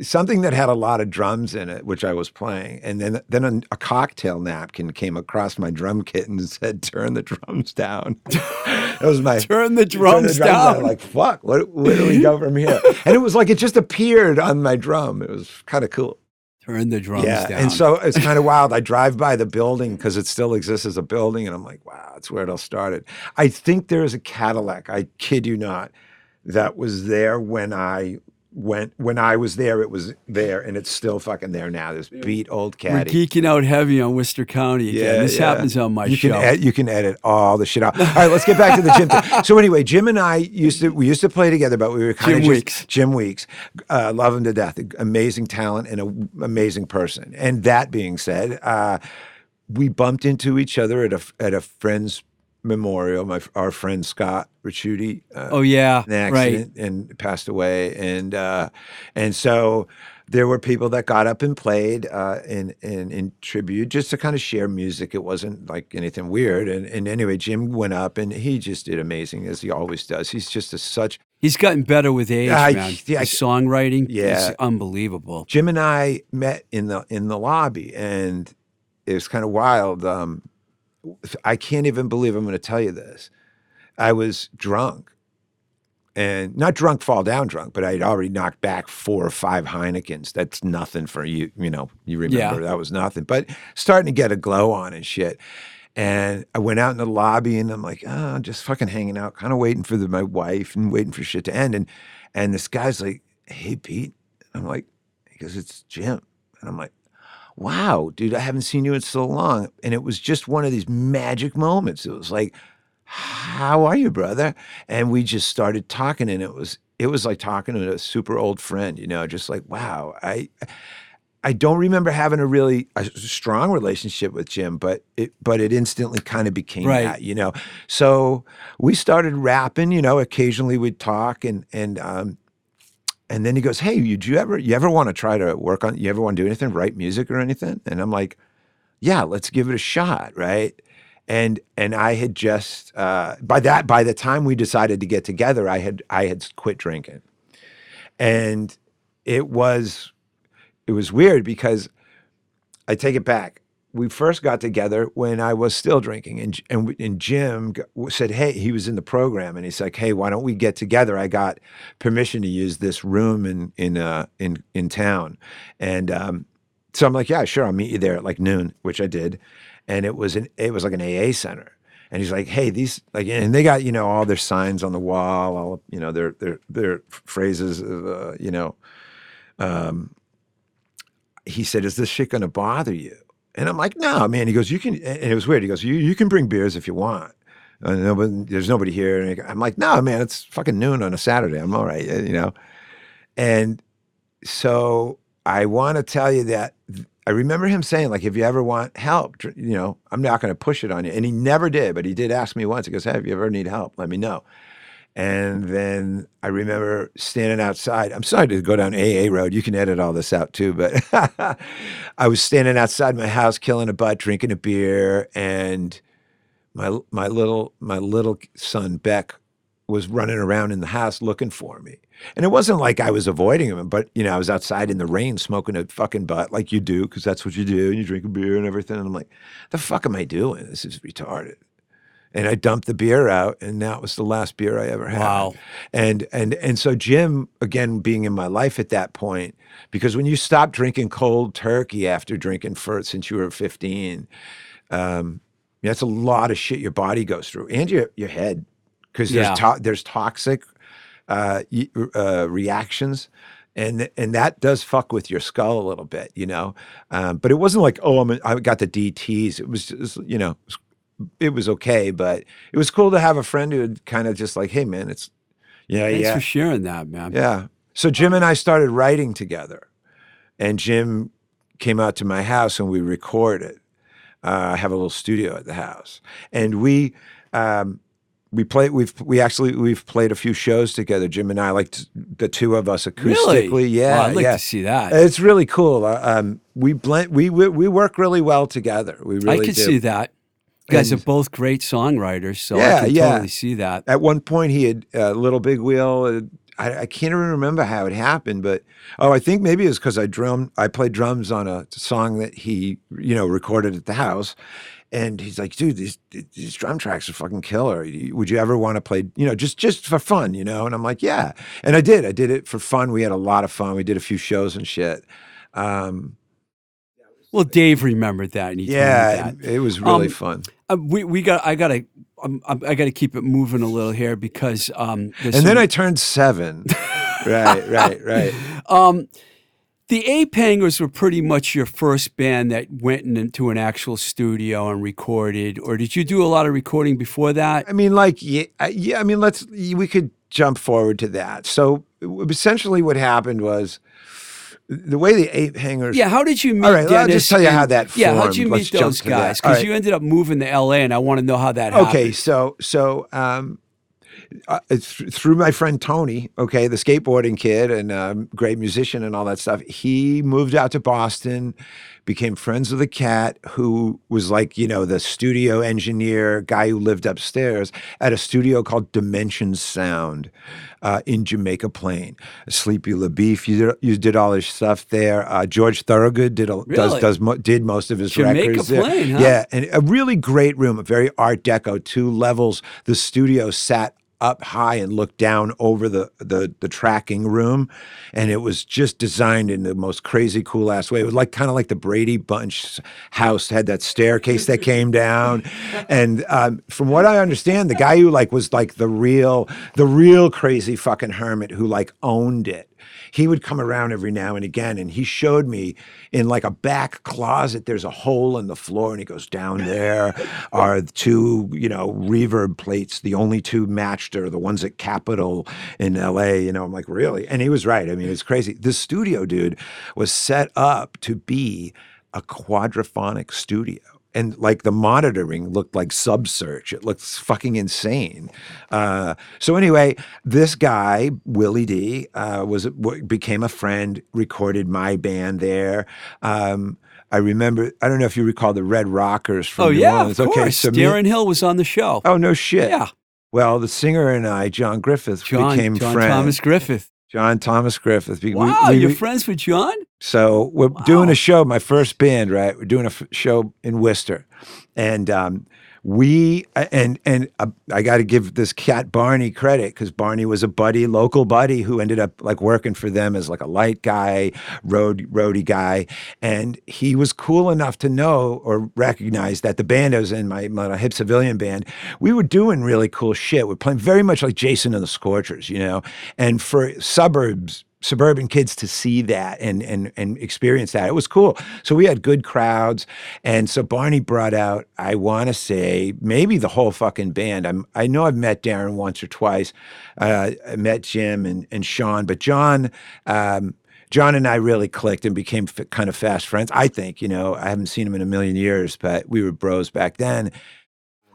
something that had a lot of drums in it, which I was playing. And then then a, a cocktail napkin came across my drum kit and said, "Turn the drums down." that was my Turn the turn drums the down. Like fuck, what, where do we go from here? and it was like it just appeared on my drum. It was kind of cool. Turn the drums yeah, down. and so it's kind of wild. I drive by the building because it still exists as a building, and I'm like, wow, that's where it all started. I think there's a Cadillac. I kid you not, that was there when I went. When I was there, it was there, and it's still fucking there now. This beat old caddy. We're geeking out heavy on Worcester County again. this yeah. happens on my you show. Can ed- you can edit all the shit out. All right, let's get back to the Jim. thing. So anyway, Jim and I used to we used to play together, but we were kind of Jim just, Weeks. Jim Weeks, uh, love him to death, amazing talent and an amazing person. And that being said, uh, we bumped into each other at a at a friend's memorial. My our friend Scott Ricciuti. Uh, oh yeah, an right. and passed away and uh and so there were people that got up and played uh in in in tribute just to kind of share music it wasn't like anything weird and and anyway Jim went up and he just did amazing as he always does he's just a such He's gotten better with age, I- man. yeah, His songwriting Yeah. is unbelievable. Jim and I met in the in the lobby and it was kind of wild um I can't even believe I'm going to tell you this I was drunk and not drunk, fall down drunk, but I'd already knocked back four or five Heinekens. That's nothing for you, you know. You remember Yeah. that was nothing, but starting to get a glow on and shit. And I went out in the lobby and I'm like, oh, I'm just fucking hanging out, kind of waiting for the, my wife and waiting for shit to end. And and this guy's like, hey Pete, I'm like, he goes, it's Jim, and I'm like wow, dude, I haven't seen you in so long. And it was just one of these magic moments. It was like, how are you, brother? And we just started talking, and it was it was like talking to a super old friend, you know, just like, wow, I I don't remember having a really a strong relationship with Jim, but it but it instantly kind of became Right. that, you know. So we started rapping, you know, occasionally we'd talk and and um and then he goes, "Hey, you, do you ever you ever want to try to work on? You ever want to do anything, write music or anything?" And I'm like, "Yeah, let's give it a shot, right?" And and I had just uh, by that by the time we decided to get together, I had I had quit drinking, and it was it was weird because I take it back. We first got together when I was still drinking, and and, and Jim said, "Hey, he was in the program, and he's like, hey, why don't we get together? I got permission to use this room in in uh, in in town, and um, so I'm like, yeah, sure, I'll meet you there at like noon, which I did, and it was an it was like an AA center." And he's like, "Hey, these like, and they got you know all their signs on the wall, all you know their their their phrases, of, uh, you know, he said, "Is this shit going to bother you?" And I'm like, "No, man." He goes, "You can," and it was weird. He goes, "You you can bring beers if you want." Uh, nobody, there's nobody here. And I'm like, "No, man. It's fucking noon on a Saturday. I'm all right, uh, you know." And so I want to tell you that I remember him saying, like, if you ever want help, you know, I'm not going to push it on you. And he never did, but he did ask me once. He goes, "Hey, if you ever need help, let me know." And then I remember standing outside. I'm sorry to go down AA road. You can edit all this out too, but I was standing outside my house, killing a butt, drinking a beer, and my my little my little son Beck was running around in the house looking for me. And it wasn't like I was avoiding him, but you know, I was outside in the rain smoking a fucking butt like you do, because that's what you do. And you drink a beer and everything. And I'm like, the fuck am I doing? This is retarded. And I dumped the beer out, and that was the last beer I ever had. Wow. And and and so Jim, again, being in my life at that point, because when you stop drinking cold turkey after drinking for since you were 15, um, that's a lot of shit your body goes through and your your head, because there's Yeah. to- there's toxic uh, uh, reactions. And, and that does fuck with your skull a little bit, you know. Um, but it wasn't like, oh, I'm a, I got the DTS. It was just, you know, it was okay, but it was cool to have a friend who would kind of just like, hey, man, it's, yeah, Thanks yeah, for sharing that, man. yeah. So Jim and I started writing together, and Jim came out to my house and we recorded. Uh, I have a little studio at the house, and we um, we play. We've we actually we've played a few shows together. Jim and I, like the two of us acoustically. Really? Yeah, Wow, I'd like yeah. to see that. It's really cool. Uh, um, we blend. We, we we work really well together. We really I can do. see that. You guys And- are both great songwriters, so Yeah, I can yeah. totally see that. At one point, he had uh, Little Big Wheel. Uh, I, I can't even remember how it happened, but oh, I think maybe it was because I drum. I played drums on a song that he, you know, recorded at the house, and he's like, "Dude, these these drum tracks are fucking killer. Would you ever want to play, you know, just just for fun, you know?" And I'm like, "Yeah," and I did. I did it for fun. We had a lot of fun. We did a few shows and shit. Um, Well, Dave remembered that, and he yeah, that. it, it was really Um, fun. Uh, we we got I gotta um, um, I gotta keep it moving a little here because um And then I turned seven. right, right, right. um the Ape Hangers were pretty much your first band that went into an actual studio and recorded, or did you do a lot of recording before that? I mean, like, yeah, yeah. I mean, let's. We could jump forward to that. So essentially, what happened was the way the ape hangers. Yeah, how did you meet? All right, I'll just tell you and- how that Formed. Yeah, how did you Let's meet those guys? Because right. you ended up moving to L.A. and I want to know how that happened. Okay, so so um, uh, th- through my friend Tony, okay, the skateboarding kid and um, great musician and all that stuff. He moved out to Boston, became friends with a cat who was like you know the studio engineer guy who lived upstairs at a studio called Dimension Sound uh, in Jamaica Plain. Sleepy LaBeef, you did, you did all his stuff there. Uh, George Thorogood did a, Really? does mo- did most of his Jamaica records there. Plain, huh? Yeah, and a really great room, a very Art Deco, two levels. The studio sat up high and looked down over the the the tracking room, and it was just designed in the most crazy cool ass way. It was like kind of like the Brady Bunch house had that staircase that came down, and um, from what I understand, the guy who like was like the real the real crazy fucking hermit who like owned it he would come around every now and again and he showed me in like a back closet there's a hole in the floor and he goes down there are two you know reverb plates the only two matched are the ones at capitol in la you know? I'm like really? And he was right. I mean it's crazy. This studio dude was set up to be a quadraphonic studio and like the monitoring looked like subsearch. It looks fucking insane. Uh, so anyway, this guy Willie D uh, was became a friend. Recorded my band there. Um, I remember. I don't know if you recall the Red Rockers from Oh New yeah, Orleans. of course. so me- Darren Hill was on the show. oh no shit. yeah, Well, the singer and I, John Griffith, John, became John friends. Thomas Griffith. John Thomas Griffith. We- Wow, we- you're friends with John? So we're doing a show, my first band, right? We're doing a f- show in Worcester, and um, we and and uh, I got to give this cat Barney credit because Barney was a buddy, local buddy, who ended up like working for them as like a light guy, road roadie guy, and he was cool enough to know or recognize that the band I was in, my, my hip civilian band, we were doing really cool shit. We're playing very much like Jason and the Scorchers, you know, and for suburbs suburban kids to see that and and and experience that. It was cool. So we had good crowds, and so Barney brought out. I want to say maybe the whole fucking band. I'm I know I've met Darren once or twice. Uh, I met Jim and and Sean, but John. Um, John and I really clicked and became kind of fast friends. I think, you know, I haven't seen him in a million years, but we were bros back then.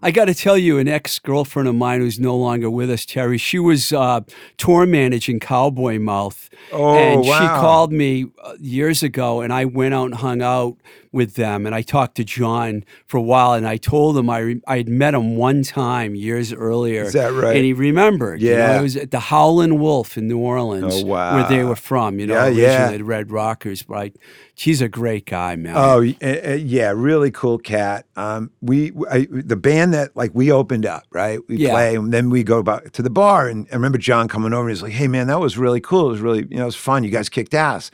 I got to tell you, an ex girlfriend of mine who's no longer with us, Terry, she was uh, tour managing Cowboy Mouth. Oh, and she called me uh, years ago, and I went out and hung out with them. And I talked to John for a while, and I told him I, I had met him one time years earlier. Is that right? And he remembered. you know, Yeah. it was at the Howlin' Wolf in New Orleans, Oh, where they were from, you know, Yeah, originally yeah. Red Rockers. But I, he's a great guy, man. Oh uh, uh, yeah, really cool cat. Um, we I, the band that like we opened up, right? We Yeah. play, and then we go back to the bar, and I remember John coming over. and He's like, "Hey man, that was really cool. It was really you know it was fun. You guys kicked ass."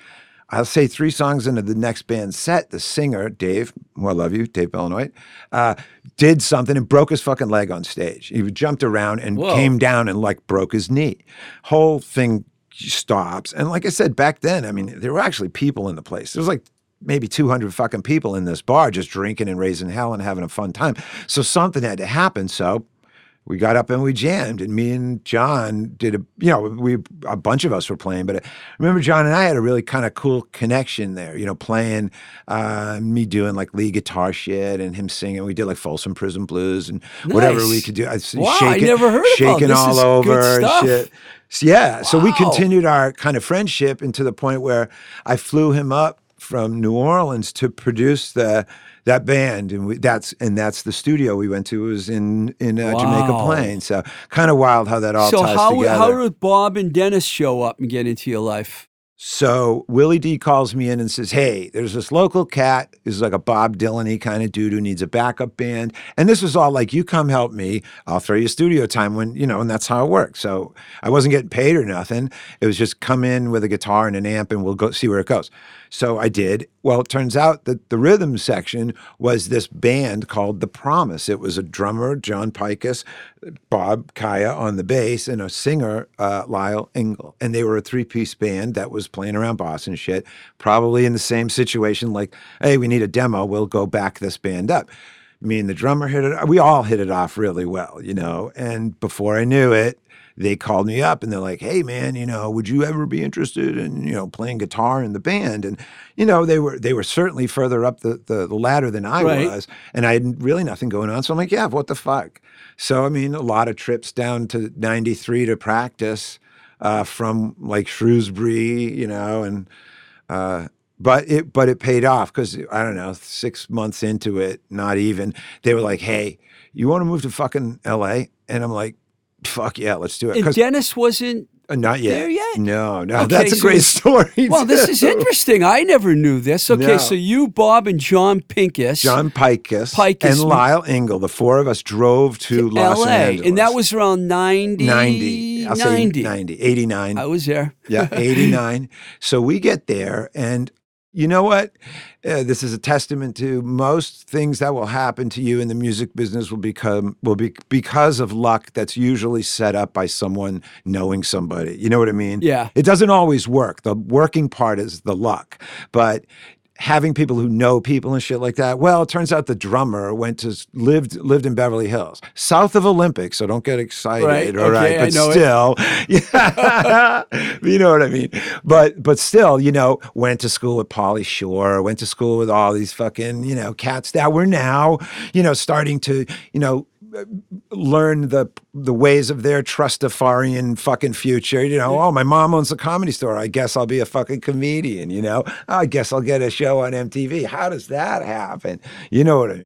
I'll say three songs into the next band set, the singer Dave, who I love you, Dave Bellanoit, uh, did something and broke his fucking leg on stage. He jumped around and Whoa. came down and like broke his knee. Whole thing stops. And like I said back then, I mean, there were actually people in the place. There was like maybe 200 fucking people in this bar just drinking and raising hell and having a fun time. So something had to happen. So we got up and we jammed and me and John did a you know we a bunch of us were playing but I remember John and I had a really kind of cool connection there you know playing uh, me doing like lead guitar shit and him singing. We did like Folsom Prison Blues and whatever we could do. I Wow, I never heard shaking this. all over and stuff. shit. So, yeah so we continued our kind of friendship and to the point where I flew him up from New Orleans to produce the that band and we, that's and that's the studio we went to it was in in uh, Jamaica Plain. So kind of wild how that all so ties how, together. how did Bob and Dennis show up and get into your life? So Willie D calls me in and says, "Hey, there's this local cat who's like a Bob Dylan kind of dude who needs a backup band." And this was all like, "You come help me, I'll throw you studio time when you know." And that's how it worked. So I wasn't getting paid or nothing. It was just come in with a guitar and an amp, and we'll go see where it goes. So I did. Well, it turns out that the rhythm section was this band called The Promise. It was a drummer, John Pikus, Bob Kaya on the bass, and a singer, uh, Lyle Engel. And they were a three piece band that was playing around Boston shit, probably in the same situation like, hey, we need a demo, we'll go back this band up. Me and the drummer hit it, we all hit it off really well, you know. And before I knew it, they called me up and they're like, "Hey, man, you know, would you ever be interested in you know playing guitar in the band?" And you know, they were they were certainly further up the the, the ladder than I Right. was, and I had really nothing going on. So I'm like, "Yeah, what the fuck?" So I mean, a lot of trips down to '93 to practice uh, from like Shrewsbury, you know, and uh, but it but it paid off because I don't know, six months into it, not even, they were like, "Hey, you want to move to fucking L.A.?" And I'm like, "Fuck yeah, let's do it." And Dennis wasn't Uh, not yet. there yet? No, no. Okay, that's a so- great story. Well, this is interesting. I never knew this. Okay, No. so you, Bob, and John Pincus, John Pikus, Pikus. and Lyle Engel, the four of us drove to Los L.A., Angeles. and that was around 90. 90. I'll 90. say 90, 89. I was there. yeah, 89. So we get there, and you know what? Uh, this is a testament to most things that will happen to you in the music business will become will be because of luck that's usually set up by someone knowing somebody. You know what I mean? Yeah. It doesn't always work. The working part is the luck, but having people who know people and shit like that. Well, it turns out the drummer went to lived lived in Beverly Hills, south of Olympic. So don't get excited, Right, all right? okay, I But still, yeah, you know what I mean. But but still, you know, went to school with Pauly Shore, went to school with all these fucking you know cats that were now you know starting to you know learn the the ways of their trustafarian fucking future. You know, oh, my mom owns a comedy store. I guess I'll be a fucking comedian. You know, I guess I'll get a show on MTV. How does that happen? You know what I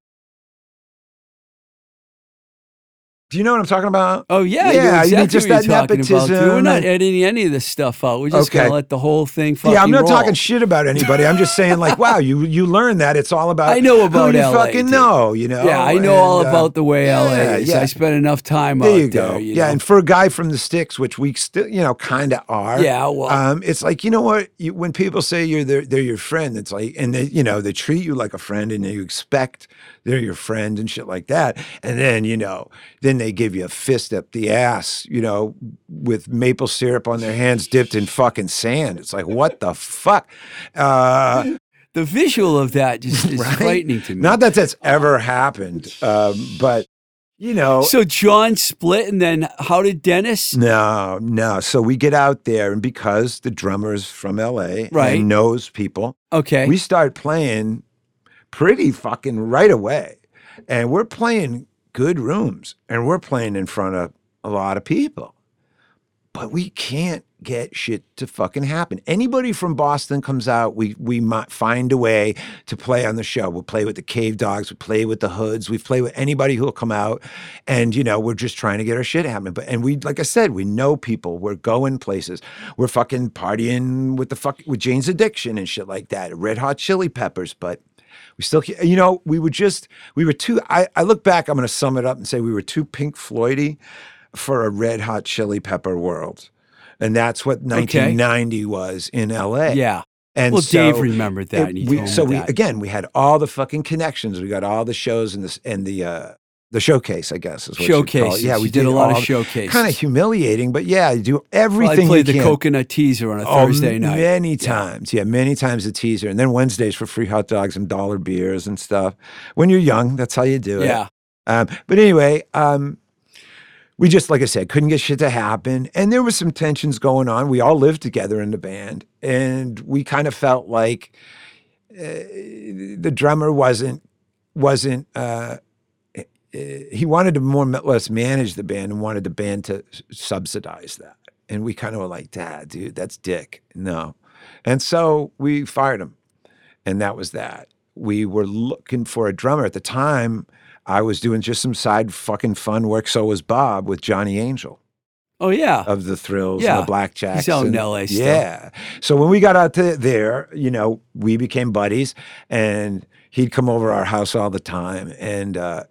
Do you know what I'm talking about? Oh yeah, Yeah, you're I mean, just that about. We're not editing any of this stuff out. We're just Okay. gonna let the whole thing yeah, I'm not roll. talking shit about anybody. I'm just saying, like, wow, you you learn that it's all about. I know about who you LA, fucking dude. know, you know. Yeah, I know all uh, about the way LA yeah, is. yeah. I spent enough time There out you there. go. You yeah, know? and for a guy from the sticks, which we still, you know, kind of are. Yeah, well- um, it's like you know what? You, when people say you're their, they're your friend, it's like, and they, you know, they treat you like a friend, and you expect they're your friend and shit like that, and then you know, then they give you a fist up the ass, you know, with maple syrup on their hands dipped in fucking sand. It's like what the fuck. Uh, the visual of that just is Right? frightening to me. not that that's ever happened, um, but you know, so John split, and then how did Dennis? No, no. So we get out there, and because the drummer's from LA Right. and knows people, Okay, we start playing pretty fucking right away. And we're playing good rooms and we're playing in front of a lot of people. But we can't get shit to fucking happen. Anybody from Boston comes out, we we might find a way to play on the show. We'll play with the Cave Dogs, we play with the Hoods, we play with anybody who'll come out, and you know we're just trying to get our shit happening. But and we, like I said, we know people. We're going places. We're fucking partying with the fuck with Jane's Addiction and shit like that. Red Hot Chili Peppers, but we still, you know, we were just, we were too, I, I look back, I'm going to sum it up and say we were too Pink Floydy for a red hot chili pepper world. And that's what 1990 was in LA. yeah. And Well, so Dave remembered that. it- we, so we, that. again, we had all the fucking connections. We got all the shows and this, and the, uh, the showcase, I guess, is what it. Yeah, we You did a lot of showcases. Kind of humiliating, but yeah, you do Well, everything I played the coconut teaser on a Oh, Thursday night. Many times. Yeah, many times the teaser. And then Wednesdays for free hot dogs and dollar beers and stuff. When you're young, that's how you do it. Yeah. Um, but anyway, um, we just, like I said, couldn't get shit to happen. And there was some tensions going on. We all lived together in the band. And we kind of felt like uh, the drummer wasn't, wasn't, uh, he wanted to more or less manage the band and wanted the band to subsidize that. And we kind of were like, Dad, dude, that's dick. No. And so we fired him. And that was that. We were looking for a drummer at the time. I was doing just some side fucking fun work. So was Bob with Johnny Angel Oh yeah. of the Thrills Yeah. and the Blackjacks. He's out in LA still. Yeah. So when we got out to there, you know, we became buddies and he'd come over our house all the time. And, uh,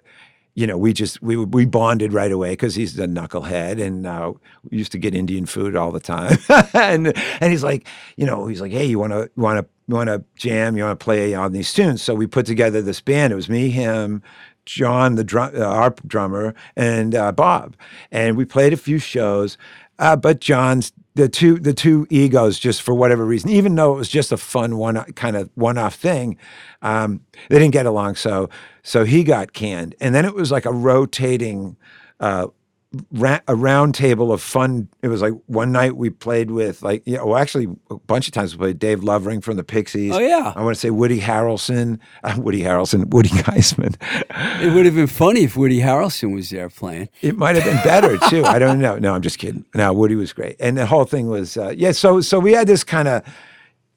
you know, we just we we bonded right away because he's a knucklehead, and uh, we used to get Indian food all the time. and and he's like, you know, he's like, hey, you want to want to want to jam, you want to play on these tunes. So we put together this band. It was me, him, John, the drum, uh, our drummer, and uh, Bob, and we played a few shows. Uh, but John's the two the two egos just for whatever reason, even though it was just a fun one kind of one off thing, um, they didn't get along. So so he got canned, and then it was like a rotating. Uh, ra- a round table of fun. It was like one night we played with like yeah, well actually a bunch of times we played Dave Lovering from the Pixies. Oh, yeah. I want to say Woody Harrelson, uh, Woody Harrelson, Woody Geisman. It would have been funny if Woody Harrelson was there playing. It might have been better too. I don't know. No, I'm just kidding. No, Woody was great, and the whole thing was uh, yeah. So so we had this kind of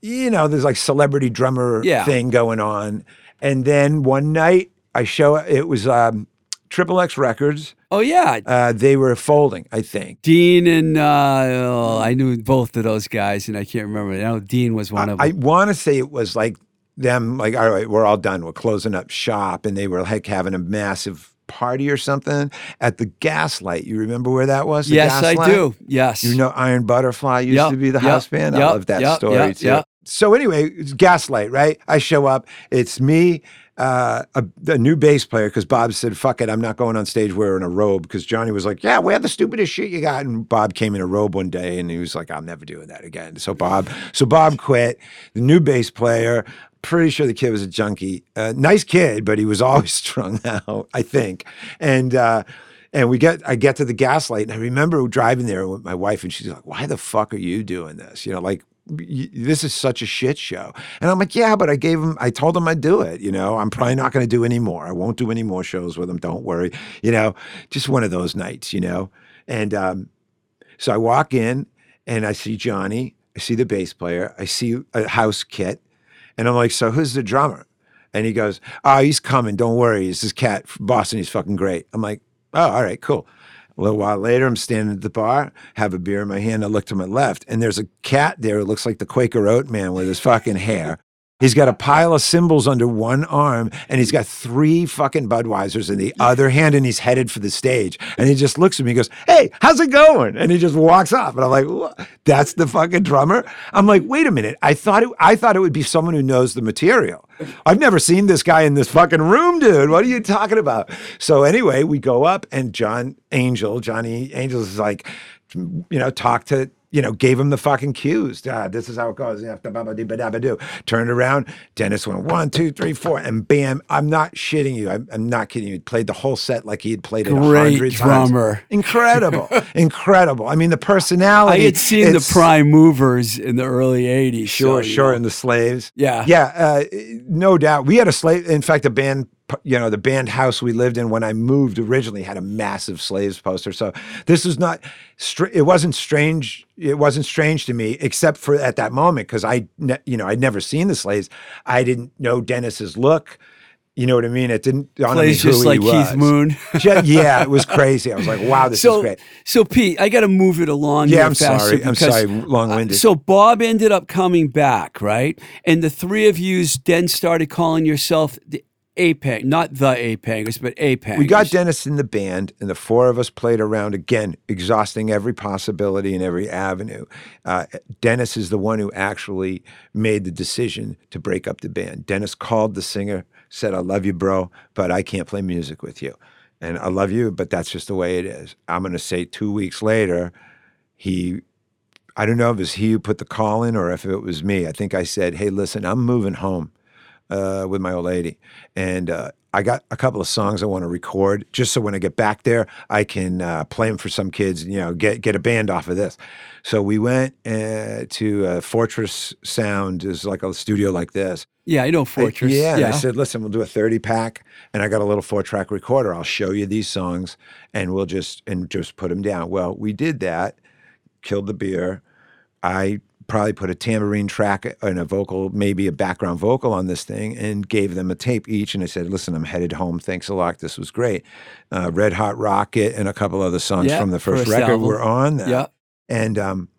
you know there's like celebrity drummer Yeah. thing going on, and then one night I show it was um, Triple X Records. Oh yeah, Uh, they were folding, I think. Dean and uh, oh, I knew both of those guys, and I can't remember. I know Dean was one of them. I want to say it was like them, like, all right, we're all done. We're closing up shop. And they were like having a massive party or something at the Gaslight. You remember where that was? The yes, I do. Yes, You know, Iron Butterfly used Yep, to be the yep, house band. I love that yep, story yep, too. yep. So anyway, it's Gaslight, right? I show up. It's me, uh, a, a new bass player, because Bob said, "Fuck it, I'm not going on stage wearing a robe." Because Johnny was like, "Yeah, wear the stupidest shit you got." And Bob came in a robe one day, and he was like, "I'm never doing that again." So Bob, so Bob quit. The new bass player. Pretty sure the kid was a junkie. Uh, nice kid, but he was always strung out, I think. And uh, and we get, I get to the gaslight, and I remember driving there with my wife, and she's like, "Why the fuck are you doing this?" You know, like this is such a shit show. And I'm like, yeah, but I gave him, I told him I'd do it. You know, I'm probably not going to do any more. I won't do any more shows with him. Don't worry. You know, just one of those nights. You know, and um, so I walk in and I see Johnny. I see the bass player. I see a house kit, and I'm like, so who's the drummer? And he goes, oh, he's coming. Don't worry. It's this cat from Boston. He's fucking great. I'm like, oh, all right, cool. A little while later, I'm standing at the bar, have a beer in my hand. I look to my left, and there's a cat there who looks like the Quaker Oat man with his fucking hair. He's got a pile of cymbals under one arm, and he's got three fucking Budweisers in the other hand, and he's headed for the stage. And he just looks at me and goes, Hey, how's it going? And he just walks off. And I'm like, "What? That's the fucking drummer? I'm like, wait a minute. I thought it I thought it would be someone who knows the material. I've never seen this guy in this fucking room, dude. What are you talking about? So anyway, we go up and John Angel, Johnny Angel is like, you know, talk to, you know, gave him the fucking cues. Ah, this is how it goes. You have to. Turned around. Dennis went one, two, three, four, and bam. I'm not shitting you. I'm, I'm not kidding you. He played the whole set like he had played it a hundred times. drummer. Incredible. Incredible. I mean, the personality. I had seen the prime movers in the early '80s. Sure, so, you sure. know. And the slaves. Yeah. Yeah. Uh, no doubt. We had a slave. In fact, a band, you know, the band house we lived in when I moved originally had a massive slaves poster. So this was not, it wasn't strange. It wasn't strange to me, except for at that moment, because I, you know, I'd never seen the slaves. I didn't know Dennis's look. You know what I mean? It didn't dawn on me plays just like Keith. Moon. Yeah, it was crazy. I was like, wow, this is so, great. so Pete, I got to move it along. Yeah, I'm sorry. I'm sorry. Long-winded. So Bob ended up coming back, right? And the three of you then started calling yourself the Apang, not the Apangers, but Apangers. We got Dennis in the band, and the four of us played around again, exhausting every possibility and every avenue. Uh, Dennis is the one who actually made the decision to break up the band. Dennis called the singer, said, I love you, bro, but I can't play music with you. And I love you, but that's just the way it is. I'm going to say two weeks later, he I don't know if it was he who put the call in or if it was me. I think I said, "Hey, listen, I'm moving home uh, with my old lady, and uh, I got a couple of songs I want to record, just so when I get back there, I can uh, play them for some kids. You know, get get a band off of this." So we went uh, to uh, Fortress Sound, is like a studio like this. Yeah, I know Fortress. Yeah, and yeah. I said, listen, we'll do a 30 pack and I got a little four track recorder. I'll show you these songs and we'll just and just put them down. Well, we did that, killed the beer. I probably put a tambourine track and a vocal, maybe a background vocal on this thing and gave them a tape each. And I said, listen, I'm headed home. Thanks a lot. This was great. Uh, Red Hot Rocket and a couple other songs Yeah, from the first, first record album. were on that. yeah, And um,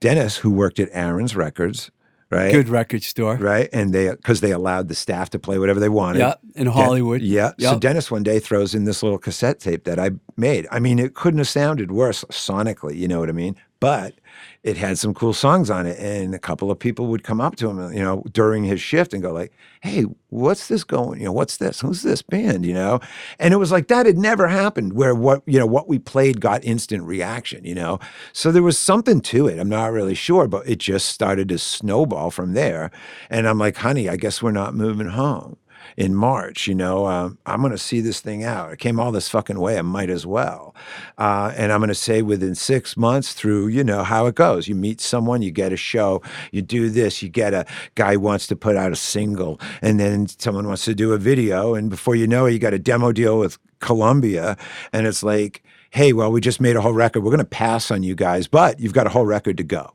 Dennis, who worked at Aaron's Records, right? good record store. right? And they because they allowed the staff to play whatever they wanted. Yeah, in Den- Hollywood. yeah. So Dennis one day throws in this little cassette tape that I made. I mean, it couldn't have sounded worse sonically. You know what I mean? But it had some cool songs on it, and a couple of people would come up to him, you know, during his shift and go like, "Hey, what's this going? You know, what's this? Who's this band? You know?" And it was like that had never happened where what you know what we played got instant reaction. You know, so there was something to it. I'm not really sure, but it just started to snowball from there. And I'm like, "Honey, I guess we're not moving home." In March. You know, um, I'm going to see this thing out. I came all this fucking way. I might as well. Uh, and I'm going to say within six months through, you know, how it goes. You meet someone, you get a show, you do this, you get a guy wants to put out a single, and then someone wants to do a video. And before you know it, you got a demo deal with Columbia. And it's like, hey, well, we just made a whole record. We're going to pass on you guys, but you've got a whole record to go.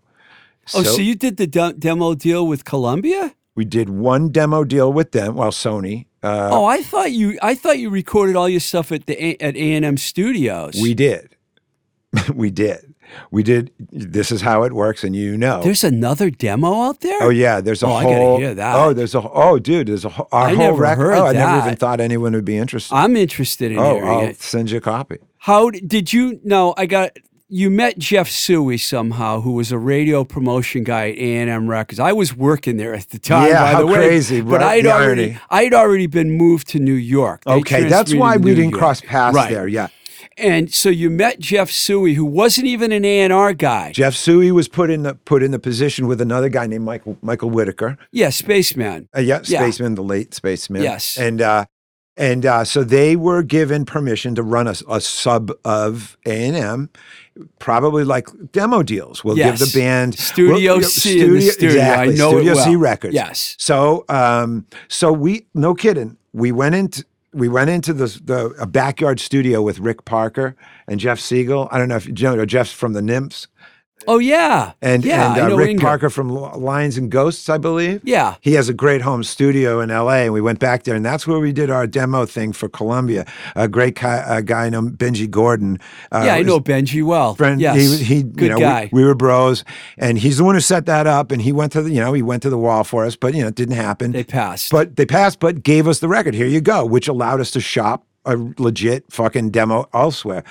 Oh, so, you did the de- demo deal with Columbia? We did one demo deal with them, well, Sony, Uh, oh, I thought you. I thought you recorded all your stuff at the A- at A and M Studios. we did. we did. We did. This is how it works, and you know. There's another demo out there. Oh yeah, there's a Oh, I whole. gotta hear that. Oh, there's a. Oh, dude, there's a. whole- Our I whole never record. heard oh, I never even thought anyone would be interested. I'm interested in oh, hearing I'll it. send you a copy. How did you know? I got you met Jeff Suey somehow, who was a radio promotion guy at A and M Records. I was working there at the time. Yeah, by how the way, crazy, But right? I'd already. I'd already been moved to New York. They Okay, that's why we New didn't York. cross paths Right. there. Yeah, And so you met Jeff Suey, who wasn't even an A and R guy. Jeff Suey was put in the put in the position with another guy named Michael Michael Whitaker. yeah, spaceman. Uh, yeah, Yeah. spaceman, the late spaceman. Yes. and uh, and uh, so they were given permission to run a, a sub of A and M, probably like demo deals. We'll Yes. give the band Studio we'll- C the studio. Exactly, I know Studio it C. Records. Yes. So, um, so we no kidding. We went into we went into the the a backyard studio with Rick Parker and Jeff Siegel. I don't know if you know Jeff's from the Nymphs Oh yeah, and yeah, and uh, Rick Inga. Parker from Lions and Ghosts, I believe. Yeah, He has a great home studio in LA, and we went back there, and that's where we did our demo thing for Columbia. A great guy, a guy named Benji Gordon. Uh, yeah, I know Benji well. Friend, yes, he, he good you know, we- guy. We, were bros, and he's the one who set that up. And he went to the, you know, he went to the wall for us, but you know, it didn't happen. they passed. But they passed, but gave us the record. Here you go, which allowed us to shop a legit fucking demo elsewhere.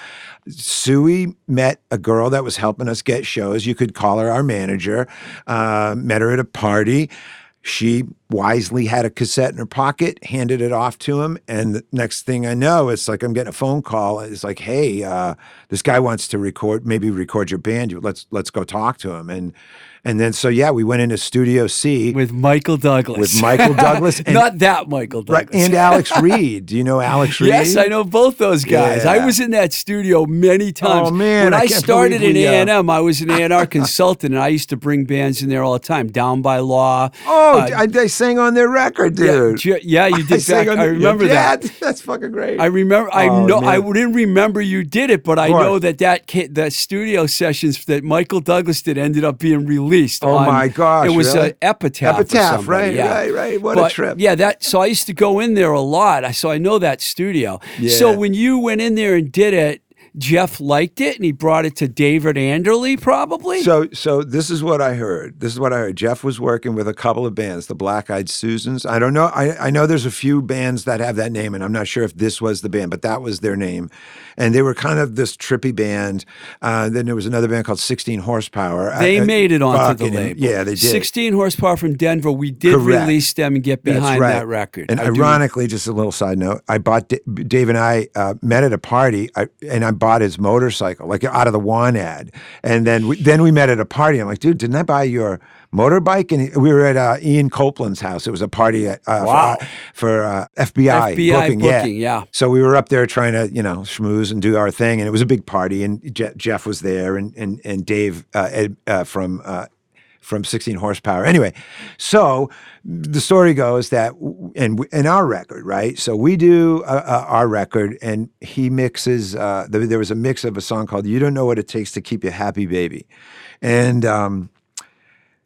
Suey met a girl that was helping us get shows. You could call her our manager. Uh, met her at a party. She wisely had a cassette in her pocket, handed it off to him, and the next thing I know, it's like I'm getting a phone call. It's like, "Hey, uh, this guy wants to record, maybe record your band. You- Let's let's go talk to him." And and then so yeah, we went into Studio C with Michael Douglas. with Michael Douglas and Not that Michael Douglas. Right, and Alex Reed. Do you know Alex Reed? Yes, I know both those guys. I was in that studio many times. Oh, man, when I I, started in we, A uh, and M, I was an A and R consultant, and I used to bring bands in there all the time. Down by Law. Oh, uh, I, they sang on their record, dude. Ju- yeah, you did. sang Back, on I remember yeah, that. That's fucking great. I remember. I Oh, know. I didn't remember you did it, but I know that that that studio sessions that Michael Douglas did ended up being released. Oh, on- my gosh, It was really? an epitaph. Epitaph, right, yeah. right, right. What But, a trip. Yeah, that. So I used to go in there a lot. I so I know that studio. Yeah. So when you went in there and did it, Jeff liked it, and he brought it to David Anderle, probably. So, so this is what I heard. This is what I heard. Jeff was working with a couple of bands, the Black Eyed Susans. I don't know. I, I know there's a few bands that have that name, and I'm not sure if this was the band, but that was their name. And they were kind of this trippy band. Uh, then there was another band called 16 Horsepower. they I- I- made it onto the label. Yeah, they did. 16 horsepower from Denver. We did Correct. release them and get behind right. that record. And I do- ironically, just a little side note, I bought D- Dave and I uh, met at a party, I, and I bought his motorcycle, like out of the one ad. And then we, then we met at a party. I'm like, dude, didn't I buy your motorbike? And he, we were at uh, Ian Copeland's house. It was a party at, uh, Wow. for, for uh, FBI, FBI booking. booking, yeah. So we were up there trying to, you know, schmooze and do our thing, and it was a big party. And Je- Jeff was there, and and and Dave uh, Ed, uh, from. From 16 horsepower. Anyway, so the story goes that, and in our record, right? So we do uh, uh, our record, and he mixes. Uh, there, there was a mix of a song called "You Don't Know What It Takes to Keep You Happy, Baby," and um,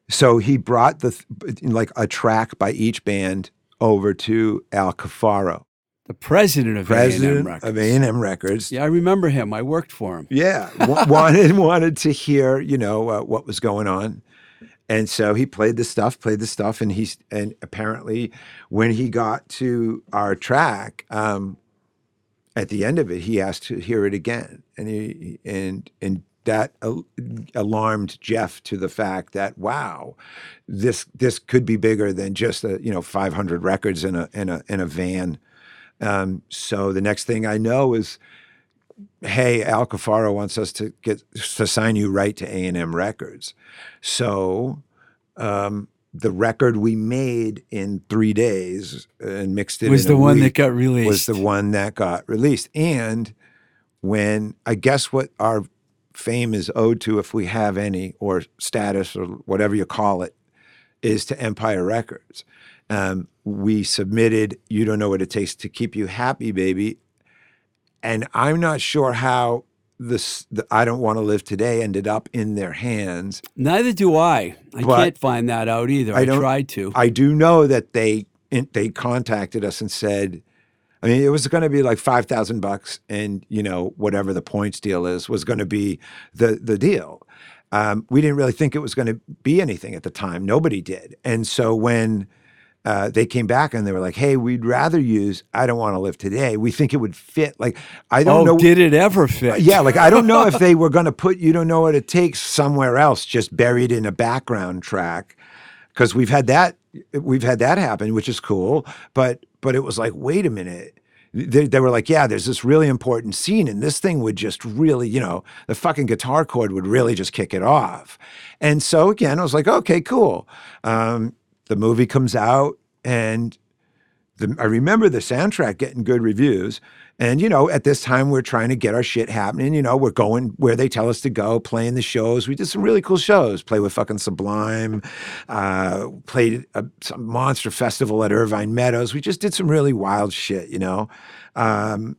so he brought the like a track by each band over to Al Cafaro, the president of A&M president Records. of A&M Records. Yeah, I remember him. I worked for him. Yeah, wanted wanted to hear, you know, uh, what was going on, and so he played the stuff, played the stuff, and he's and apparently when he got to our track, um, at the end of it, he asked to hear it again, and he and and that al- alarmed Jeff to the fact that wow, this this could be bigger than just a you know 500 records in a in a in a van. Um, so the next thing I know is hey, Al Cafaro wants us to get to sign you right to A and M Records. So um, the record we made in three days and mixed it Was in a the one that got released. was the one that got released. And when I guess what our fame is owed to, if we have any, or status, or whatever you call it, is to Empire Records. Um, we submitted "You Don't Know What It Takes to Keep You Happy, Baby," and I'm not sure how this the "I Don't Want to Live Today" ended up in their hands. Neither do I. I But can't find that out either. I I, don't- tried to. I do know that they they contacted us and said, I mean, it was going to be like five thousand bucks, and you know whatever the points deal is was going to be the the deal. Um, we didn't really think it was going to be anything at the time. Nobody did, and so when uh, they came back and they were like, "Hey, we'd rather use I don't want to live today. We think it would fit." Like I don't Oh, know. did it ever fit? Yeah, like I don't know if they were going to put "You Don't Know What It Takes" somewhere else, just buried in a background track, because we've had that we've had that happen, which is cool. But but it was like, wait a minute. They, they were like, yeah, there's this really important scene, and this thing would just really, you know, the fucking guitar chord would really just kick it off. And so again, I was like, okay, cool. Um, the movie comes out, and the, I remember the soundtrack getting good reviews. And, you know, at this time, we're trying to get our shit happening. You know, we're going where they tell us to go, playing the shows. We did some really cool shows, play with fucking Sublime, uh, played a some monster festival at Irvine Meadows. We just did some really wild shit, you know. Um,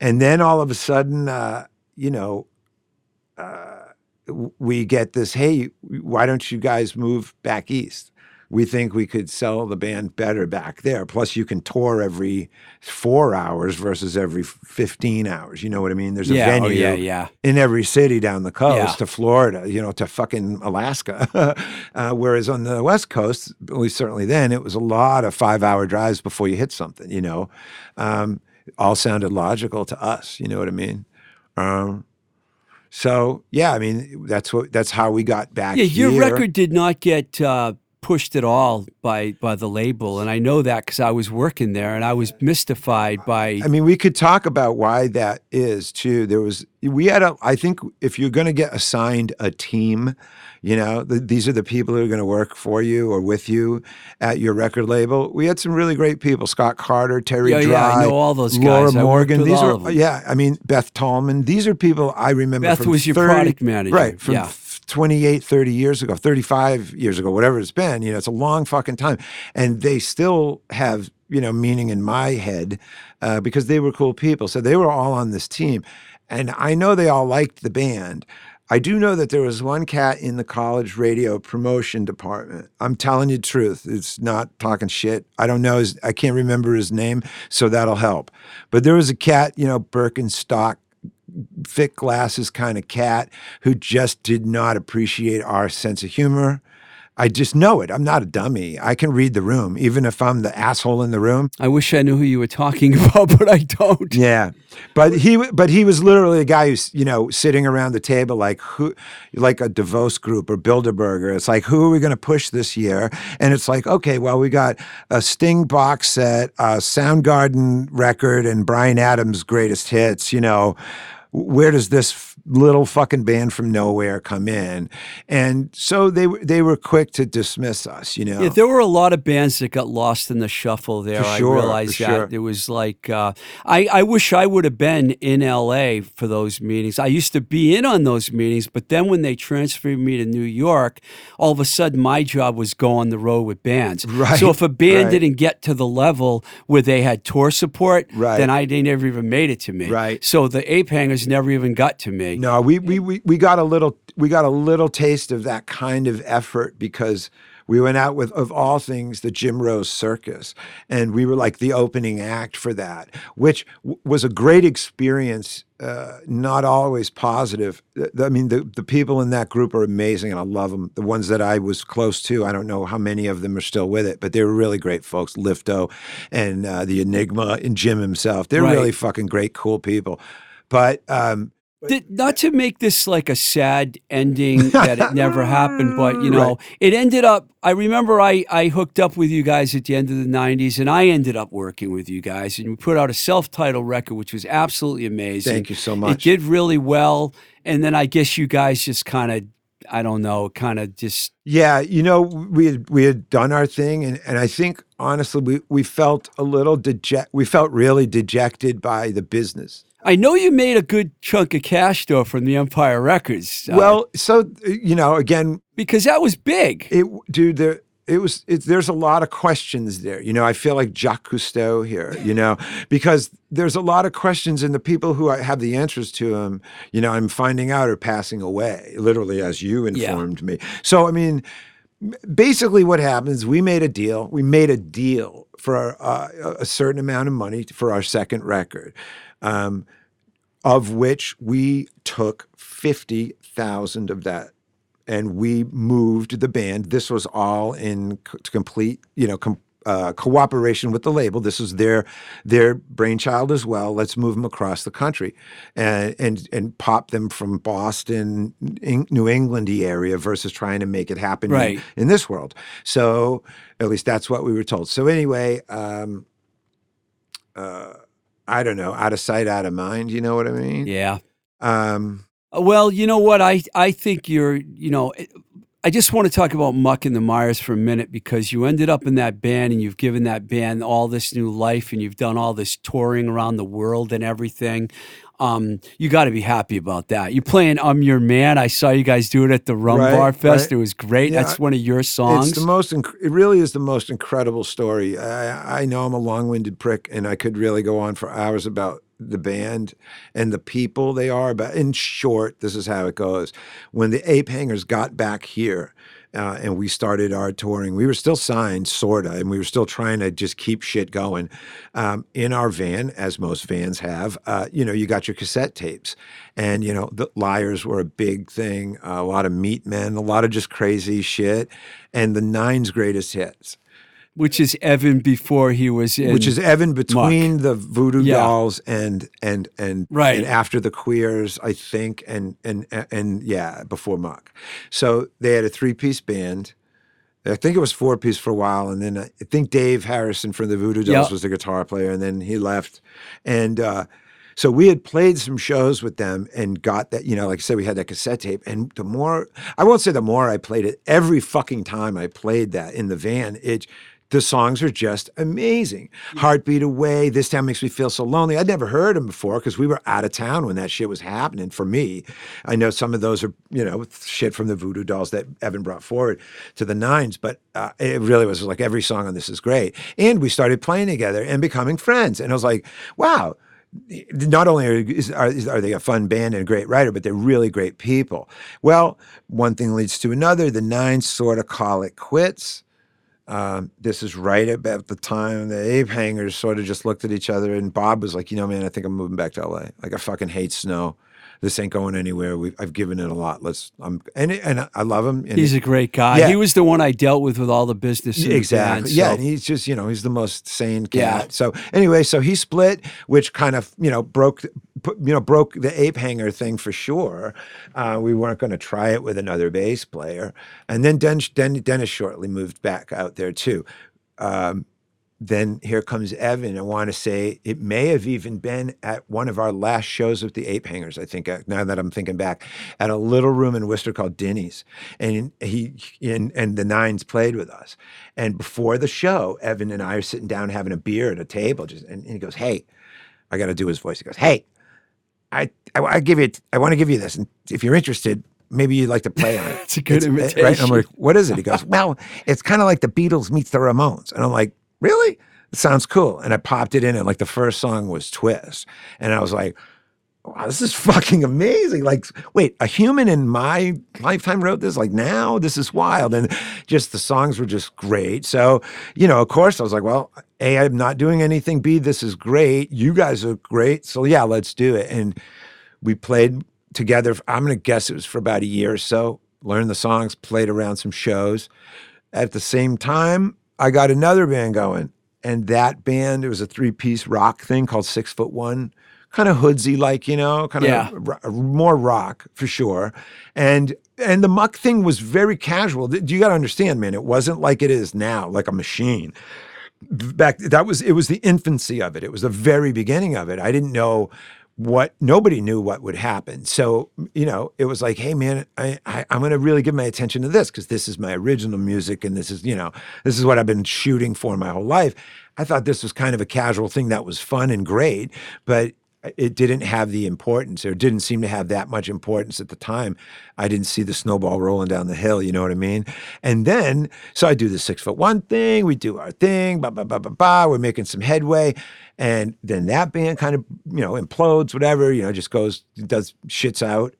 and then all of a sudden, uh, you know, uh, we get this hey, why don't you guys move back east? We think we could sell the band better back there. Plus, you can tour every four hours versus every 15 hours. You know what I mean? There's a Yeah, venue oh, yeah, yeah. in every city down the coast to Florida, you know, to fucking Alaska. uh, whereas on the West Coast, at least certainly then, it was a lot of five hour drives before you hit something, you know. Um, all sounded logical to us, you know what I mean? Um, so yeah, I mean that's what that's how we got back. Yeah, your here. record did not get uh, pushed at all by by the label, and I know that because I was working there, and I was mystified by. I mean, we could talk about why that is too. There was, we had a, I think if you're going to get assigned a team, you know, th these are the people who are going to work for you or with you at your record label. We had some really great people: Scott Carter, Terry Yeah, Dry, yeah, I know all those Laura guys. Worked Morgan. These are, yeah, I mean, Beth Tallman. These are people I remember. Beth was your 30 product manager, right? From yeah. 28, 30 years ago, 35 years ago, whatever it's been, you know, it's a long fucking time. And they still have, you know, meaning in my head uh, because they were cool people. So they were all on this team. And I know they all liked the band. I do know that there was one cat in the college radio promotion department. I'm telling you the truth. It's not talking shit. I don't know his, I can't remember his name, so that'll help. But there was a cat, you know, Birkenstock thick glasses kind of cat who just did not appreciate our sense of humor. I just know it. I'm not a dummy. I can read the room, even if I'm the asshole in the room. I wish I knew who you were talking about, but I don't. Yeah, but he, but he was literally a guy who's, you know, sitting around the table like who, like a Davos group or Bilderberger. It's like who are we going to push this year? And it's like, okay, well, we got a Sting box set, a Soundgarden record, and Bryan Adams' greatest hits. You know, where does this little fucking band from nowhere come in? And so they were they were quick to dismiss us. You know, Yeah, there were a lot of bands that got lost in the shuffle there. For I realized that sure. it was like uh, I, I wish I would have been in LA for those meetings. I used to be in on those meetings, but then when they transferred me to New York, all of a sudden my job was go on the road with bands. Right, So if a band right. didn't get to the level where they had tour support, Right. then I they never even made it to me. Right. So the ape hangers never even got to me. No, we, we we we got a little we got a little taste of that kind of effort because we went out with of all things the Jim Rose Circus, and we were like the opening act for that, which w- was a great experience. Uh, not always positive. Th- I mean, the the people in that group are amazing, and I love them. The ones that I was close to, I don't know how many of them are still with it, but they were really great folks. Lifto and uh, the Enigma and Jim himself. They're Right. really fucking great, cool people. But um, Th- not to make this like a sad ending that it never happened, but you know, Right. it ended up. I remember I I hooked up with you guys at the end of the '90s, and I ended up working with you guys, and we put out a self-titled record, which was absolutely amazing. Thank you so much. It did really well, and then I guess you guys just kind of, I don't know, kind of just Yeah, you know, we had we had done our thing, and, and I think honestly, we we felt a little deject. We felt really dejected by the business. I know you made a good chunk of cash though from the Empire Records. uh, well, so you know, again, because that was big. it, dude, there. It was. It, there's a lot of questions there. You know, I feel like Jacques Cousteau here. You know, because there's a lot of questions, and the people who I have the answers to them, you know, I'm finding out are passing away, literally as you Yeah. informed me. So, I mean, basically what happens we made a deal we made a deal for uh, a certain amount of money for our second record, um, of which we took fifty thousand of that, and we moved the band. This was all in complete, you know, com- uh, cooperation with the label. This is their their brainchild as well. Let's move them across the country, and and and pop them from Boston, Eng- New Englandy area versus trying to make it happen in- Right. in, this world. So at least that's what we were told. So anyway, um, uh, I don't know, out of sight, out of mind. You know what I mean? Yeah. Um, Well, you know what? I I think you're. You know, I just want to talk about Muck and the Mires for a minute because you ended up in that band and you've given that band all this new life and you've done all this touring around the world and everything. Um, you got to be happy about that. You're playing "I'm Your Man." I saw you guys do it at the Rum Right, Bar Fest. right. It was great. Yeah, That's one of your songs. It's the most. Inc- it really is the most incredible story. I, I know I'm a long-winded prick, and I could really go on for hours about the band and the people they are. But in short, this is how it goes. When the Ape Hangers got back here. Uh, and we started our touring. We were still signed, sorta, and we were still trying to just keep shit going. Um, in our van, as most vans have, uh, you know, you got your cassette tapes, and you know, the Lyres were a big thing. a lot of Meat Men, a lot of just crazy shit, and the Nine's greatest hits, which is Evan before he was in. which is Evan between the Voodoo Yeah. Dolls and and and Right. and after the Queers, I think, and and and yeah, before Muck. So they had a three piece band. I think it was four piece for a while, and then I think Dave Harrison from the Voodoo Dolls Yep. was the guitar player, and then he left, and. uh so we had played some shows with them and got that, you know, like I said, we had that cassette tape. And the more, I won't say the more I played it, every fucking time I played that in the van, it, the songs are just amazing. Heartbeat Away, This Town Makes Me Feel So Lonely. I'd never heard them before because we were out of town when that shit was happening for me. I know some of those are, you know, shit from the Voodoo Dolls that Evan brought forward to the Nines, but uh, it really was like every song on this is great. And we started playing together and becoming friends. And I was like, wow, not only are, is, are, are they a fun band and a great writer, but they're really great people. Well, one thing leads to another. The Nines sort of call it quits. Um, this is right about the time the ape hangers sort of just looked at each other, and Bob was like, "You know, man, I think I'm moving back to LA. Like, I fucking hate snow. This ain't going anywhere. We've, I've given it a lot. Let's. I'm and and I love him. And He's a great guy. Yeah. He was the one I dealt with with all the business. Exactly. yeah, so- and he's just you know he's the most sane cat. Yeah. So anyway, so he split, which kind of you know broke put- you know broke the ape hanger thing for sure. Uh, we weren't going to try it with another bass player, and then Den- Den- Dennis shortly moved back out there too. Um, then here comes Evan. I want to say it may have even been at one of our last shows with the Ape Hangers. I think uh, now that I'm thinking back, at a little room in Worcester called Denny's, and he and, and the Nines played with us. And before the show, Evan and I are sitting down having a beer at a table, just and, and he goes, "Hey, I got to do his voice." He goes, "Hey, I I, I give you I want to give you this, and if you're interested." Maybe you'd like to play on it. It's a good Right? imitation. I'm like, what is it? He goes, well, it's kind of like the Beatles meets the Ramones. And I'm like, really? It sounds cool. And I popped it in, and like the first song was Twist. And I was like, wow, this is fucking amazing. Like, wait, a human in my lifetime wrote this? Like, now? This is wild. And just the songs were just great. So, you know, of course, I was like, well, A, I'm not doing anything. B, this is great. You guys are great. So, yeah, let's do it. And we played together. I'm going to guess it was for about a year or so. Learned the songs, played around some shows. At the same time, I got another band going, and that band it was a three piece rock thing called Six Foot One, kind of hoodsy like you know, kind of Yeah. ro- more rock for sure. And and the muck thing was very casual. You got to understand, man. It wasn't like it is now, like a machine back that was it was the infancy of it it was the very beginning of it i didn't know what nobody knew what would happen. So you know it was like hey man i, I i'm going to really give my attention to this because this is my original music and this is you know this is what i've been shooting for my whole life. I thought this was kind of a casual thing that was fun and great but it didn't have the importance or didn't seem to have that much importance at the time. I didn't see the snowball rolling down the hill, you know what I mean? And then, so I do the six foot one thing, we do our thing, ba ba ba ba ba, we're making some headway. And then that band kind of, you know, implodes, whatever, you know, just goes, does shits out.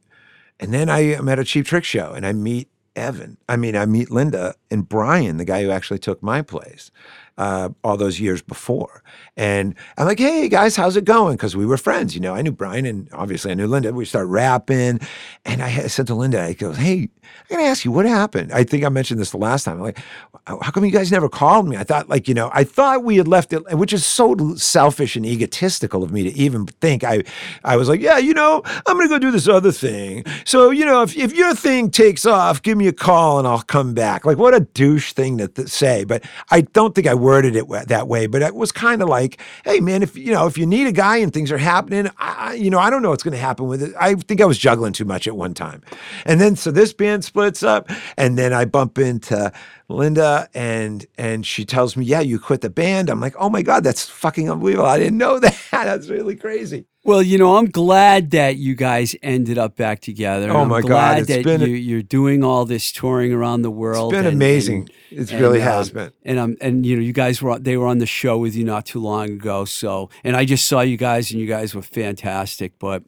And then I am at a cheap trick show and I meet Evan. I mean, I meet Linda and Brian, the guy who actually took my place uh, all those years before. And I'm like, hey guys, how's it going? Because we were friends, you know. I knew Brian and obviously I knew Linda. We start rapping, and I said to Linda, I goes, hey, I'm gonna ask you what happened. I think I mentioned this the last time. I'm like, how come you guys never called me? I thought, like, you know, I thought we had left it, which is so selfish and egotistical of me to even think. I, I was like, yeah, you know, I'm gonna go do this other thing. So, you know, if if your thing takes off, give me a call and I'll come back. Like, what a douche thing to th- say. But I don't think I worded it that way. But it was kind of like, hey, man, if you know, if you need a guy and things are happening, I, you know, I don't know what's going to happen with it. I think I was juggling too much at one time, and then so this band splits up, and then I bump into Linda, and and she tells me, yeah, you quit the band. I'm like, oh my god, that's fucking unbelievable. I didn't know that. That's really crazy. Well, you know, I'm glad that you guys ended up back together. Oh I'm my God, glad it's that been you, you're doing all this touring around the world. It's been and- amazing. and- it really and, has um, been. And um, and you know, you guys were they were on the show with you not too long ago. So, and I just saw you guys, and you guys were fantastic. But,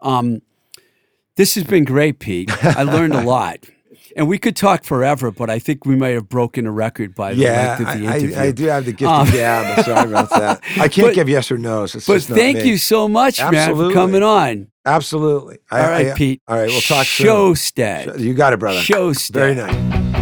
um, this has been great, Pete. I learned a lot. And we could talk forever, but I think we might have broken a record by the Yeah, length of the I, interview. I, I do have the gift Um, of gab. Sorry about that. I can't But- give yes or no's. It's but thank me. you so much, man, for coming on. Absolutely. I- All right, Pete. All right, we'll talk soon. Showstead. You got it, brother. Showstead. Very nice.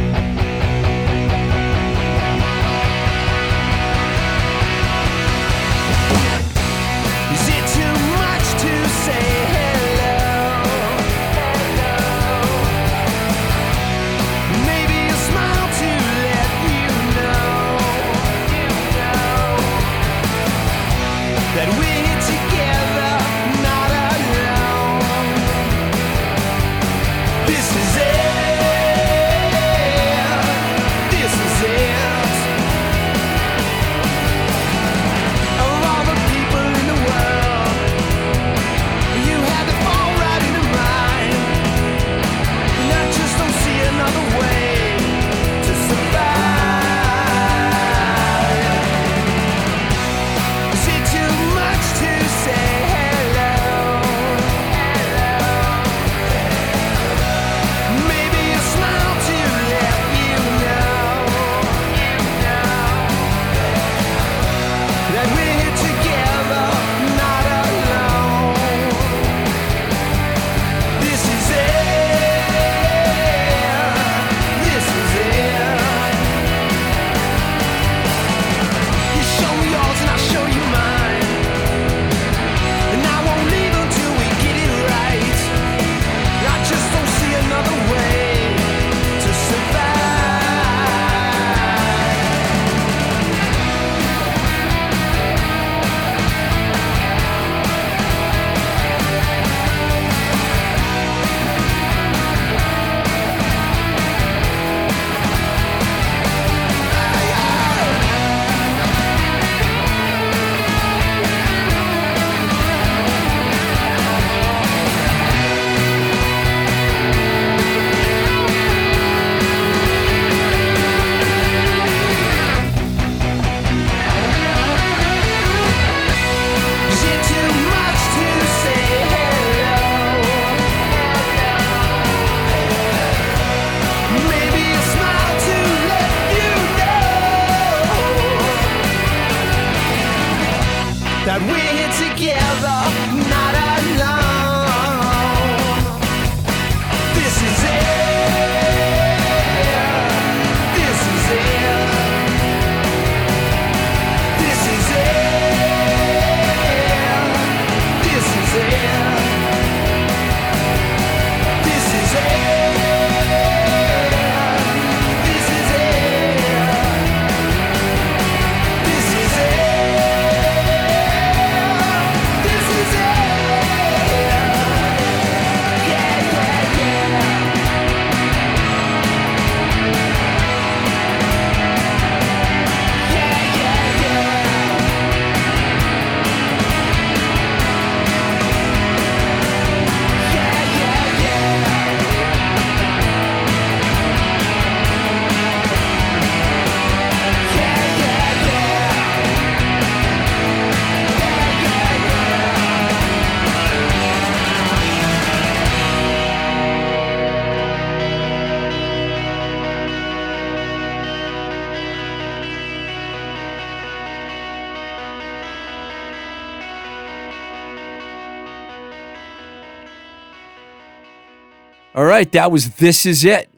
Right, that was This Is It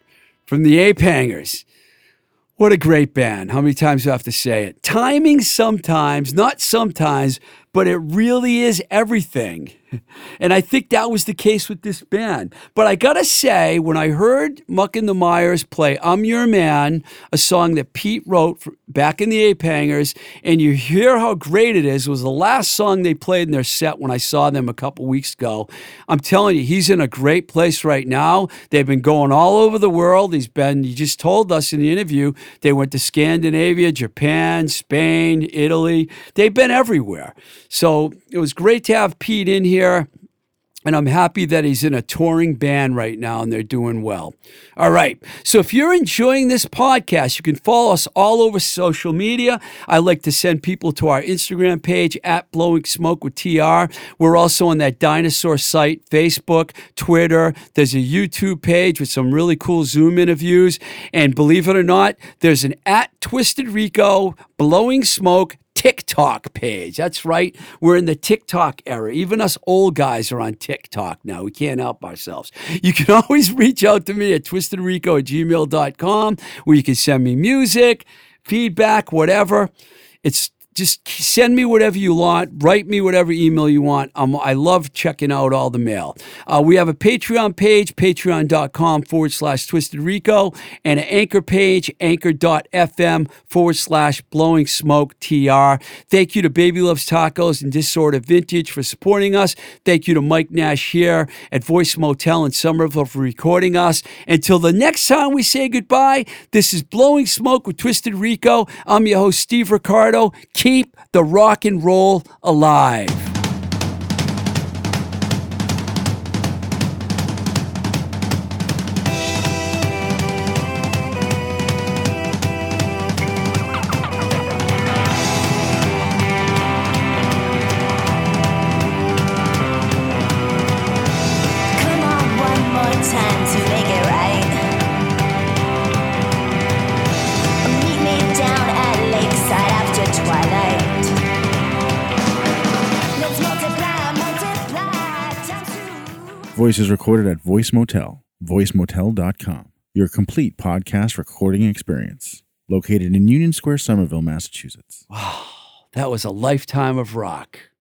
from the Ape Hangers. What a great band. How many times do I have to say it? Timing sometimes, not sometimes, but it really is everything. And I think that was the case with this band. But I gotta say, when I heard Muck and the Mires play I'm Your Man, a song that Pete wrote back in the Ape Hangers, and you hear how great it is, it was the last song they played in their set when I saw them a couple weeks ago. I'm telling you, he's in a great place right now. They've been going all over the world. He's been, you just told us in the interview, they went to Scandinavia, Japan, Spain, Italy. They've been everywhere. So it was great to have Pete in here. And I'm happy that he's in a touring band right now and they're doing well. All right. So if you're enjoying this podcast, you can follow us all over social media. I like to send people to our Instagram page at Blowing Smoke with TR. We're also on that dinosaur site, Facebook, Twitter. There's a YouTube page with some really cool Zoom interviews. And believe it or not, there's an at Twisted Rico Blowing Smoke TikTok page. That's right. We're in the TikTok era. Even us old guys are on TikTok now. We can't help ourselves. You can always reach out to me at twistedrico at gmail.com where you can send me music, feedback, whatever. It's just send me whatever you want. Write me whatever email you want. I love checking out all the mail. Uh, we have a Patreon page, patreon.com forward slash twisted rico, and an anchor page, anchor.fm forward slash blowing smoke tr. Thank you to Baby Loves Tacos and Disorder Vintage for supporting us. Thank you to Mike Nash here at Voice Motel in Somerville for recording us. Until the next time we say goodbye, this is Blowing Smoke with Twisted Rico. I'm your host, Steve Ricardo. Keep the rock and roll alive. Voice is recorded at Voice Motel, voicemotel.com, your complete podcast recording experience. Located in Union Square, Somerville, Massachusetts. Wow, that was a lifetime of rock.